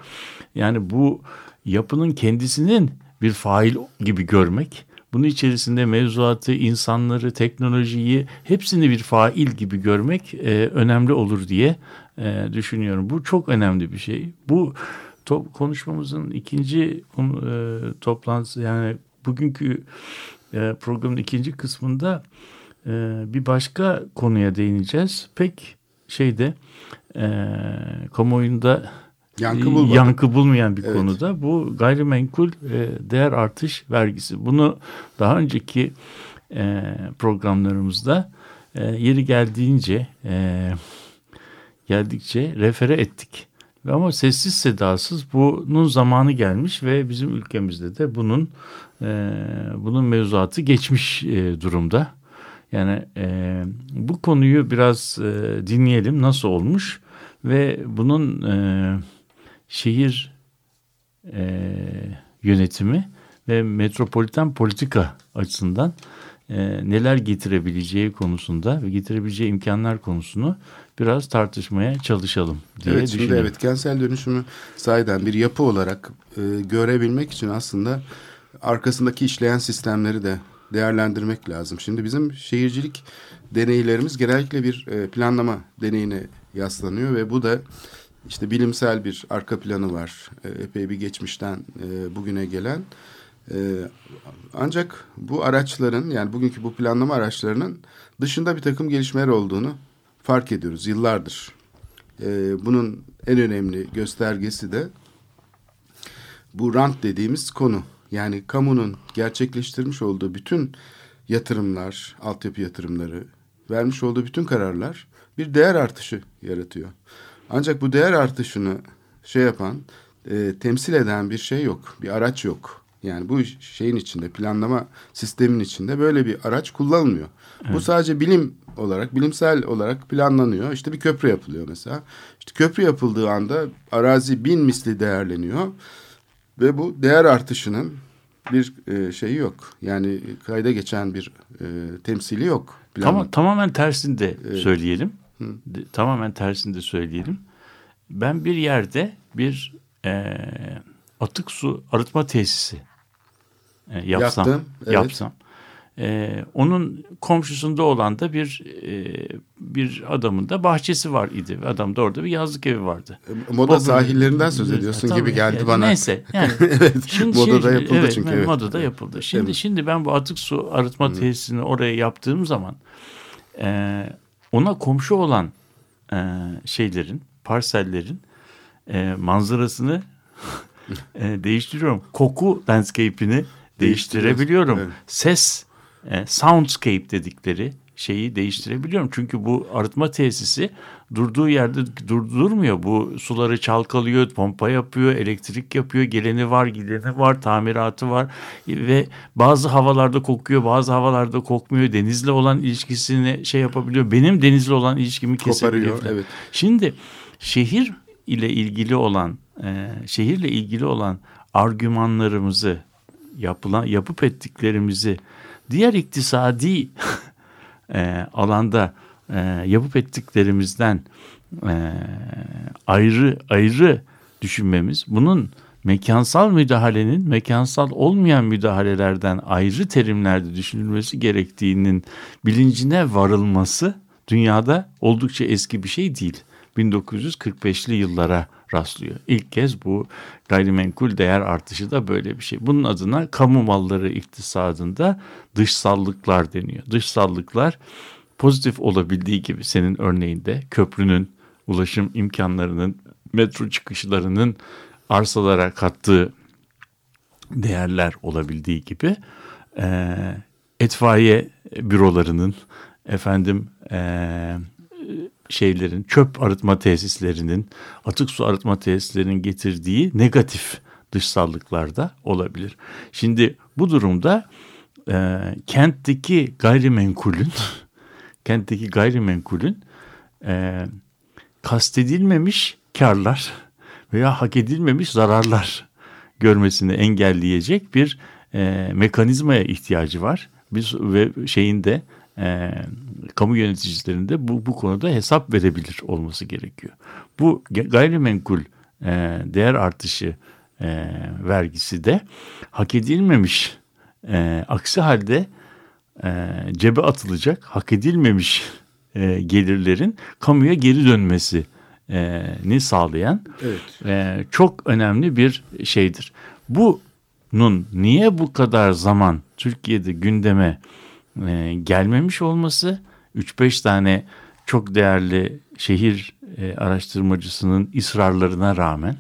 yani bu yapının kendisinin bir fail gibi görmek, bunun içerisinde mevzuatı, insanları, teknolojiyi hepsini bir fail gibi görmek e, önemli olur diye e, düşünüyorum. Bu çok önemli bir şey. Bu konuşmamızın ikinci e, toplantısı yani bugünkü e, programın ikinci kısmında e, bir başka konuya değineceğiz. Pek şeyde e, kamuoyunda Yankı bulmadı. yankı bulmayan bir Evet. konuda bu gayrimenkul e, değer artış vergisi. Bunu daha önceki e, programlarımızda e, yeri geldiğince e, geldikçe refere ettik. Ama sessiz sedasız bunun zamanı gelmiş ve bizim ülkemizde de bunun e, bunun mevzuatı geçmiş e, durumda. Yani e, bu konuyu biraz e, dinleyelim nasıl olmuş ve bunun e, şehir e, yönetimi ve metropoliten politika açısından e, neler getirebileceği konusunda ve getirebileceği imkanlar konusunu biraz tartışmaya çalışalım diye Evet şimdi düşünüyorum. evet kentsel dönüşümü sahiden bir yapı olarak e, görebilmek için aslında arkasındaki işleyen sistemleri de değerlendirmek lazım. Şimdi bizim şehircilik deneylerimiz genellikle bir e, planlama deneyine yaslanıyor ve bu da işte bilimsel bir arka planı var. E, epey bir geçmişten e, bugüne gelen. E, ancak bu araçların yani bugünkü bu planlama araçlarının dışında bir takım gelişmeler olduğunu fark ediyoruz yıllardır. Ee, bunun en önemli göstergesi de bu rant dediğimiz konu. Yani kamunun gerçekleştirmiş olduğu bütün yatırımlar, altyapı yatırımları, vermiş olduğu bütün kararlar bir değer artışı yaratıyor. Ancak bu değer artışını şey yapan, e, temsil eden bir şey yok, bir araç yok. Yani bu şeyin içinde, planlama sistemin içinde böyle bir araç kullanılmıyor. Bu sadece bilim olarak, bilimsel olarak planlanıyor. İşte bir köprü yapılıyor mesela. İşte köprü yapıldığı anda arazi bin misli değerleniyor. Ve bu değer artışının bir e, şeyi yok. Yani kayda geçen bir e, temsili yok. Planlama. Tamam, tamamen tersini de söyleyelim. De- tamamen tersini de söyleyelim. Ben bir yerde bir e, atık su arıtma tesisi e, yapsam, Yaptın, evet. yapsam. E, onun komşusunda olan da bir e, bir adamın da bahçesi var idi. Adam da orada bir yazlık evi vardı. Moda Bugün- sahillerinden söz ediyorsun Tabii, gibi geldi yani bana. Neyse. Yani. evet. modada yapıldı evet, çünkü. Evet. Modada yapıldı. Şimdi Evet. şimdi ben bu atık su arıtma tesisini oraya yaptığım zaman e, ona komşu olan e, şeylerin, parsellerin e, manzarasını e, değiştiriyorum. Koku landscape'ini değiştirebiliyorum. Evet. Ses, e, soundscape dedikleri şeyi değiştirebiliyorum. Çünkü bu arıtma tesisi durduğu yerde durdurmuyor. Bu suları çalkalıyor, pompa yapıyor, elektrik yapıyor, geleni var, gideni var, tamiratı var ve bazı havalarda kokuyor, bazı havalarda kokmuyor. Denizle olan ilişkisini şey yapabiliyor. Benim denizle olan ilişkimi kesebiliyor. Evet. Şimdi şehir ile ilgili olan, e, şehirle ilgili olan argümanlarımızı, yapılan yapıp ettiklerimizi diğer iktisadi e, alanda e, yapıp ettiklerimizden e, ayrı ayrı düşünmemiz, bunun mekansal müdahalenin mekansal olmayan müdahalelerden ayrı terimlerde düşünülmesi gerektiğinin bilincine varılması dünyada oldukça eski bir şey değil. 1945'li yıllara rastlıyor. İlk kez bu gayrimenkul değer artışı da böyle bir şey. Bunun adına kamu malları iktisadında dışsallıklar deniyor. Dışsallıklar pozitif olabildiği gibi senin örneğinde köprünün ulaşım imkanlarının metro çıkışlarının arsalara kattığı değerler olabildiği gibi e, etfaiye bürolarının efendim e, şeylerin çöp arıtma tesislerinin atık su arıtma tesislerinin getirdiği negatif dışsallıklar da olabilir. Şimdi bu durumda e, kentteki gayrimenkulün kentteki gayrimenkulün e, kastedilmemiş karlar veya hak edilmemiş zararlar görmesini engelleyecek bir e, mekanizmaya ihtiyacı var. Biz ve şeyin de e, kamu yöneticilerinde bu bu konuda hesap verebilir olması gerekiyor. Bu gayrimenkul e, değer artışı e, vergisi de hak edilmemiş e, aksi halde e, cebe atılacak hak edilmemiş e, gelirlerin kamuya geri dönmesi ni sağlayan evet. e, çok önemli bir şeydir. Bunun niye bu kadar zaman Türkiye'de gündeme e, gelmemiş olması 3-5 tane çok değerli şehir e, araştırmacısının ısrarlarına rağmen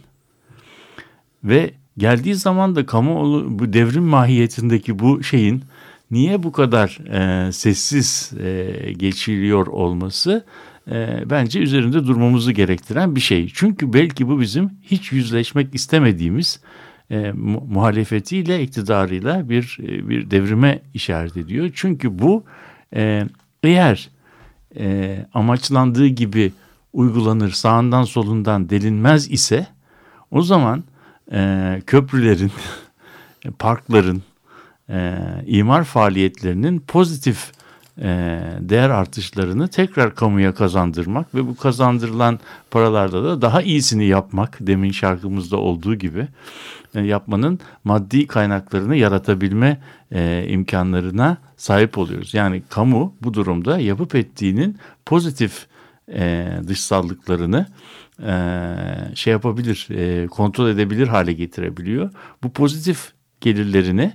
ve geldiği zaman da kamuoyu bu devrim mahiyetindeki bu şeyin niye bu kadar e, sessiz e, geçiliyor olması e, bence üzerinde durmamızı gerektiren bir şey. Çünkü belki bu bizim hiç yüzleşmek istemediğimiz e, mu muhalefetiyle, iktidarıyla bir e, bir devrime işaret ediyor. Çünkü bu e, eğer e, amaçlandığı gibi uygulanır, sağından solundan delinmez ise o zaman e, köprülerin, parkların, e, imar faaliyetlerinin pozitif değer artışlarını tekrar kamuya kazandırmak ve bu kazandırılan paralarda da daha iyisini yapmak demin şarkımızda olduğu gibi e, yapmanın maddi kaynaklarını yaratabilme e, imkanlarına sahip oluyoruz. Yani kamu bu durumda yapıp ettiğinin pozitif e, dışsallıklarını e, şey yapabilir, e, kontrol edebilir hale getirebiliyor. Bu pozitif gelirlerini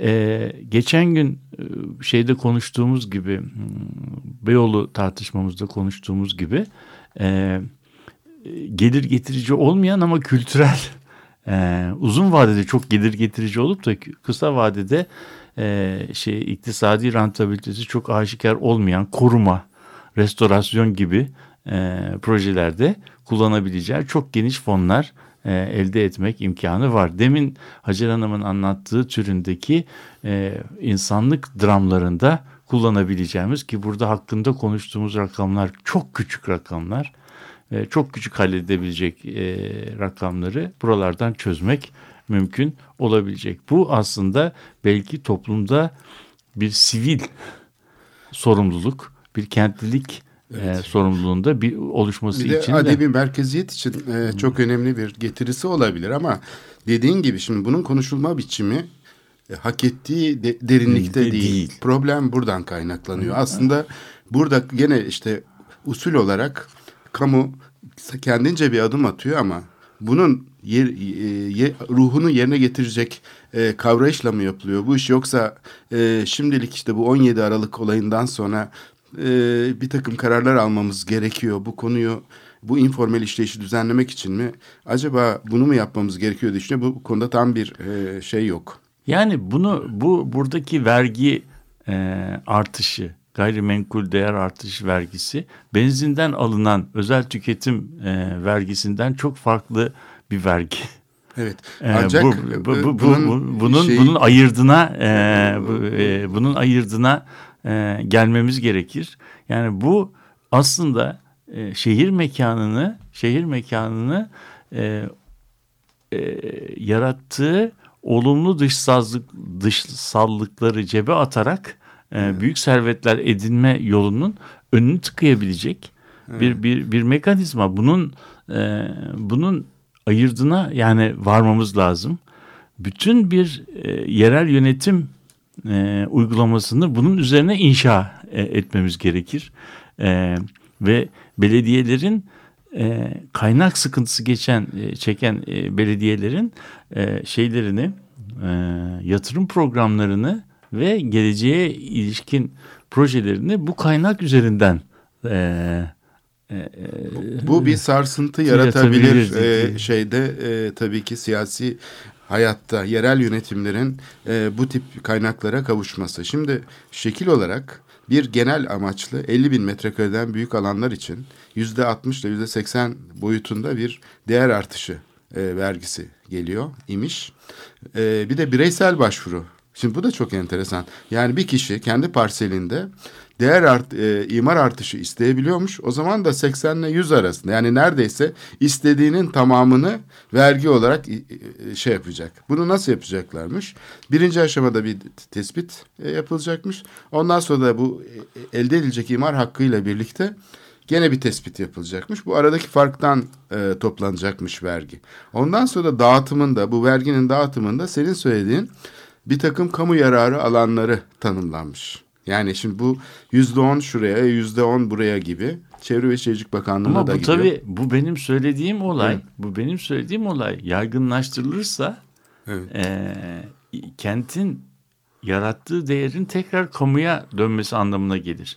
ee, geçen gün e, şeyde konuştuğumuz gibi hmm, Beyoğlu tartışmamızda konuştuğumuz gibi e, gelir getirici olmayan ama kültürel e, uzun vadede çok gelir getirici olup da kısa vadede e, şey iktisadi rentabilitesi çok aşikar olmayan koruma, restorasyon gibi e, projelerde kullanabileceği çok geniş fonlar e, elde etmek imkanı var. Demin Hacer Hanım'ın anlattığı türündeki e, insanlık dramlarında kullanabileceğimiz ki burada hakkında konuştuğumuz rakamlar çok küçük rakamlar. E, çok küçük halledebilecek rakamları buralardan çözmek mümkün olabilecek. Bu aslında belki toplumda bir sivil sorumluluk, bir kentlilik evet. e, sorumluluğunda bir oluşması bir de için adebi de... merkeziyet için e, çok önemli bir getirisi olabilir ama dediğin gibi şimdi bunun konuşulma biçimi e, hak ettiği de, derinlikte de, değil. değil. Problem buradan kaynaklanıyor. Hı. Aslında burada gene işte usul olarak kamu kendince bir adım atıyor ama bunun yer, e, ruhunu yerine getirecek e, kavrayışla mı yapılıyor bu iş yoksa e, şimdilik işte bu 17 Aralık olayından sonra e, bir takım kararlar almamız gerekiyor. Bu konuyu bu informal işleyişi düzenlemek için mi? Acaba bunu mu yapmamız gerekiyor diye. Bu konuda tam bir e, şey yok. Yani bunu bu buradaki vergi e, artışı gayrimenkul değer artışı vergisi benzinden alınan özel tüketim e, vergisinden çok farklı bir vergi. Evet. E, Ancak bu, bu, bu, bunun bu, bunun şey... bunun ayırdına e, bu, e, bunun ayırdına e, gelmemiz gerekir. Yani bu aslında e, şehir mekanını şehir mekanını e, e, yarattığı olumlu dışsazlık dışsallıkları cebe atarak e, büyük servetler edinme yolunun önünü tıkayabilecek evet. bir bir bir mekanizma. Bunun e, bunun ayırdına yani varmamız lazım. Bütün bir e, yerel yönetim e, uygulamasını bunun üzerine inşa e, etmemiz gerekir. E, ve belediyelerin e, kaynak sıkıntısı geçen e, çeken e, belediyelerin e, şeylerini e, yatırım programlarını ve geleceğe ilişkin projelerini bu kaynak üzerinden e, Bu bir sarsıntı Yaratabilir yaratabilir e, şeyde e, tabii ki siyasi hayatta yerel yönetimlerin e, bu tip kaynaklara kavuşması. Şimdi şekil olarak bir genel amaçlı 50 bin metrekareden büyük alanlar için yüzde 60 ile yüzde 80 boyutunda bir değer artışı e, vergisi geliyor imiş. E, bir de bireysel başvuru. Şimdi bu da çok enteresan. Yani bir kişi kendi parselinde değer art, e, imar artışı isteyebiliyormuş. O zaman da 80 ile 100 arasında yani neredeyse istediğinin tamamını vergi olarak e, şey yapacak. Bunu nasıl yapacaklarmış? Birinci aşamada bir tespit e, yapılacakmış. Ondan sonra da bu e, elde edilecek imar hakkıyla birlikte gene bir tespit yapılacakmış. Bu aradaki farktan e, toplanacakmış vergi. Ondan sonra da dağıtımında bu verginin dağıtımında senin söylediğin bir takım kamu yararı alanları tanımlanmış. Yani şimdi bu yüzde on şuraya, yüzde on buraya gibi Çevre ve Şehircilik Bakanlığı'na Ama da bu gidiyor. tabii bu benim söylediğim olay. Evet. Bu benim söylediğim olay yaygınlaştırılırsa Evet. eee, kentin yarattığı değerin tekrar kamuya dönmesi anlamına gelir.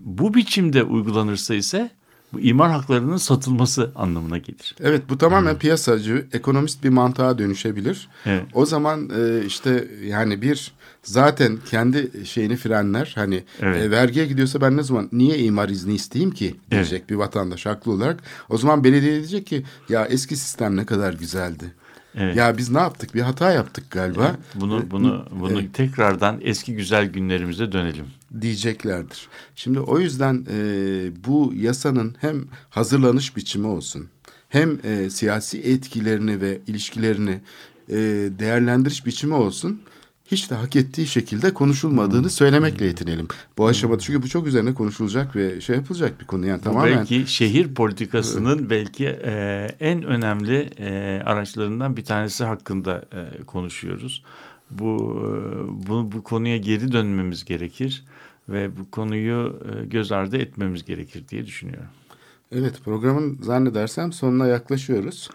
Bu biçimde uygulanırsa ise bu imar haklarının satılması anlamına gelir. Evet bu tamamen piyasacı, ekonomist bir mantığa dönüşebilir. Evet. O zaman e, işte yani bir zaten kendi şeyini frenler. Hani Evet. e, vergiye gidiyorsa ben ne zaman niye imar izni isteyeyim ki diyecek bir vatandaş haklı olarak. O zaman belediye diyecek ki ya eski sistem ne kadar güzeldi. Evet. Ya biz ne yaptık? Bir hata yaptık galiba. Bunu bunu bunu Evet. tekrardan eski güzel günlerimize dönelim. diyeceklerdir. Şimdi o yüzden e, bu yasanın hem hazırlanış biçimi olsun hem e, siyasi etkilerini ve ilişkilerini e, değerlendiriş biçimi olsun hiç de hak ettiği şekilde konuşulmadığını söylemekle yetinelim. Bu aşamada çünkü bu çok üzerine konuşulacak ve şey yapılacak bir konu yani tamamen. belki şehir politikasının belki e, en önemli e, araçlarından bir tanesi hakkında e, konuşuyoruz. Bu, e, bu bu konuya geri dönmemiz gerekir ve bu konuyu e, göz ardı etmemiz gerekir diye düşünüyorum. Evet programın zannedersem sonuna yaklaşıyoruz.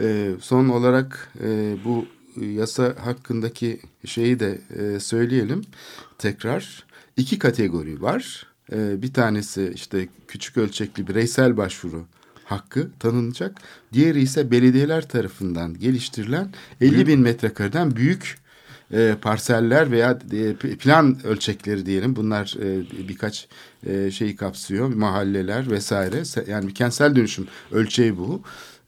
Ee, son olarak e, bu yasa hakkındaki şeyi de e, söyleyelim tekrar. İki kategori var. Ee, bir tanesi işte küçük ölçekli bireysel başvuru hakkı tanınacak. Diğeri ise belediyeler tarafından geliştirilen 50 bin metrekareden büyük e, parseller veya e, plan ölçekleri diyelim. Bunlar e, birkaç e, şeyi kapsıyor. Mahalleler vesaire. Yani bir kentsel dönüşüm ölçeği bu.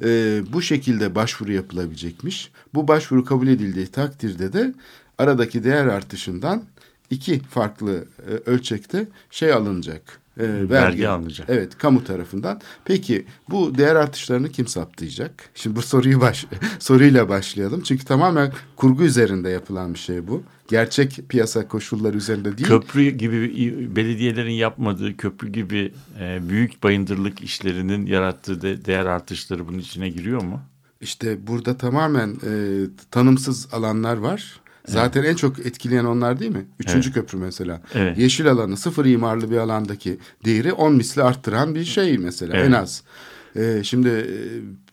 E, bu şekilde başvuru yapılabilecekmiş. Bu başvuru kabul edildiği takdirde de aradaki değer artışından iki farklı e, ölçekte şey alınacak. E, Vergi alınacak. Evet, kamu tarafından. Peki bu değer artışlarını kim saptayacak? Şimdi bu soruyu baş soruyla başlayalım. Çünkü tamamen kurgu üzerinde yapılan bir şey bu. Gerçek piyasa koşulları üzerinde değil. Köprü gibi belediyelerin yapmadığı köprü gibi e, büyük bayındırlık işlerinin yarattığı de, değer artışları bunun içine giriyor mu? İşte burada tamamen e, tanımsız alanlar var. Zaten en çok etkileyen onlar değil mi? Üçüncü köprü mesela. Evet. Yeşil alanı sıfır imarlı bir alandaki değeri on misli arttıran bir şey mesela Evet. en az. E, şimdi e,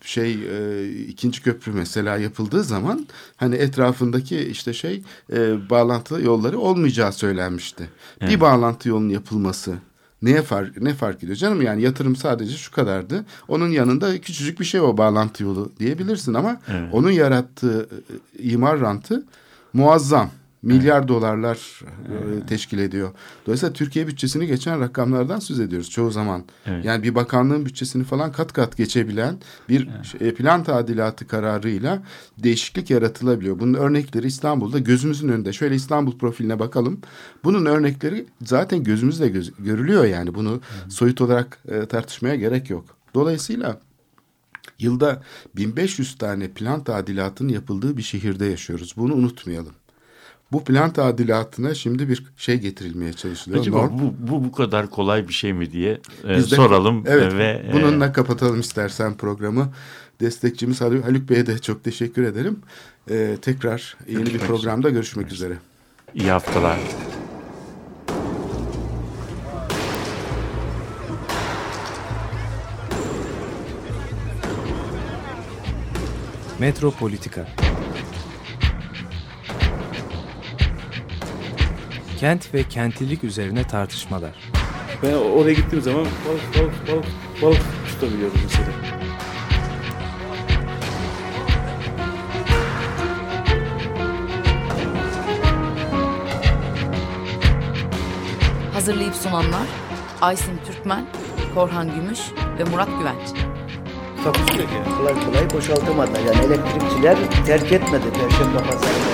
şey e, ikinci köprü mesela yapıldığı zaman hani etrafındaki işte şey e, bağlantı yolları olmayacağı söylenmişti. Bir bağlantı yolunun yapılması Neye fark, ne fark ediyor canım? Yani yatırım sadece şu kadardı. Onun yanında küçücük bir şey o bağlantı yolu diyebilirsin ama Evet. onun yarattığı imar rantı muazzam. Milyar dolarlar e, teşkil ediyor. Dolayısıyla Türkiye bütçesini geçen rakamlardan söz ediyoruz çoğu zaman. Evet. Yani bir bakanlığın bütçesini falan kat kat geçebilen bir e, plan tadilatı kararıyla değişiklik yaratılabiliyor. Bunun örnekleri İstanbul'da gözümüzün önünde. Şöyle İstanbul profiline bakalım. Bunun örnekleri zaten gözümüzle göz- görülüyor yani. Bunu soyut olarak e, tartışmaya gerek yok. Dolayısıyla Yılda 1500 tane plan tadilatının yapıldığı bir şehirde yaşıyoruz. Bunu unutmayalım. Bu plan tadilatına şimdi bir şey getirilmeye çalışılıyor. Acaba norm. bu, bu bu kadar kolay bir şey mi diye e, Biz de, soralım. Evet, ve, e, bununla e... kapatalım istersen programı. Destekçimiz Haluk Bey'e de çok teşekkür ederim. E, tekrar yeni görüşmek bir programda görüşmek üzere. üzere. İyi haftalar. Metropolitika. Kent ve kentlilik üzerine tartışmalar. Ben oraya gittiğim zaman balık balık balık balık tutabiliyordum mesela. Hazırlayıp sunanlar Aysin Türkmen, Korhan Gümüş ve Murat Güvenç. Takusu yok yani. Kolay kolay boşaltamadılar. Yani elektrikçiler terk etmedi Perşembe Pazarı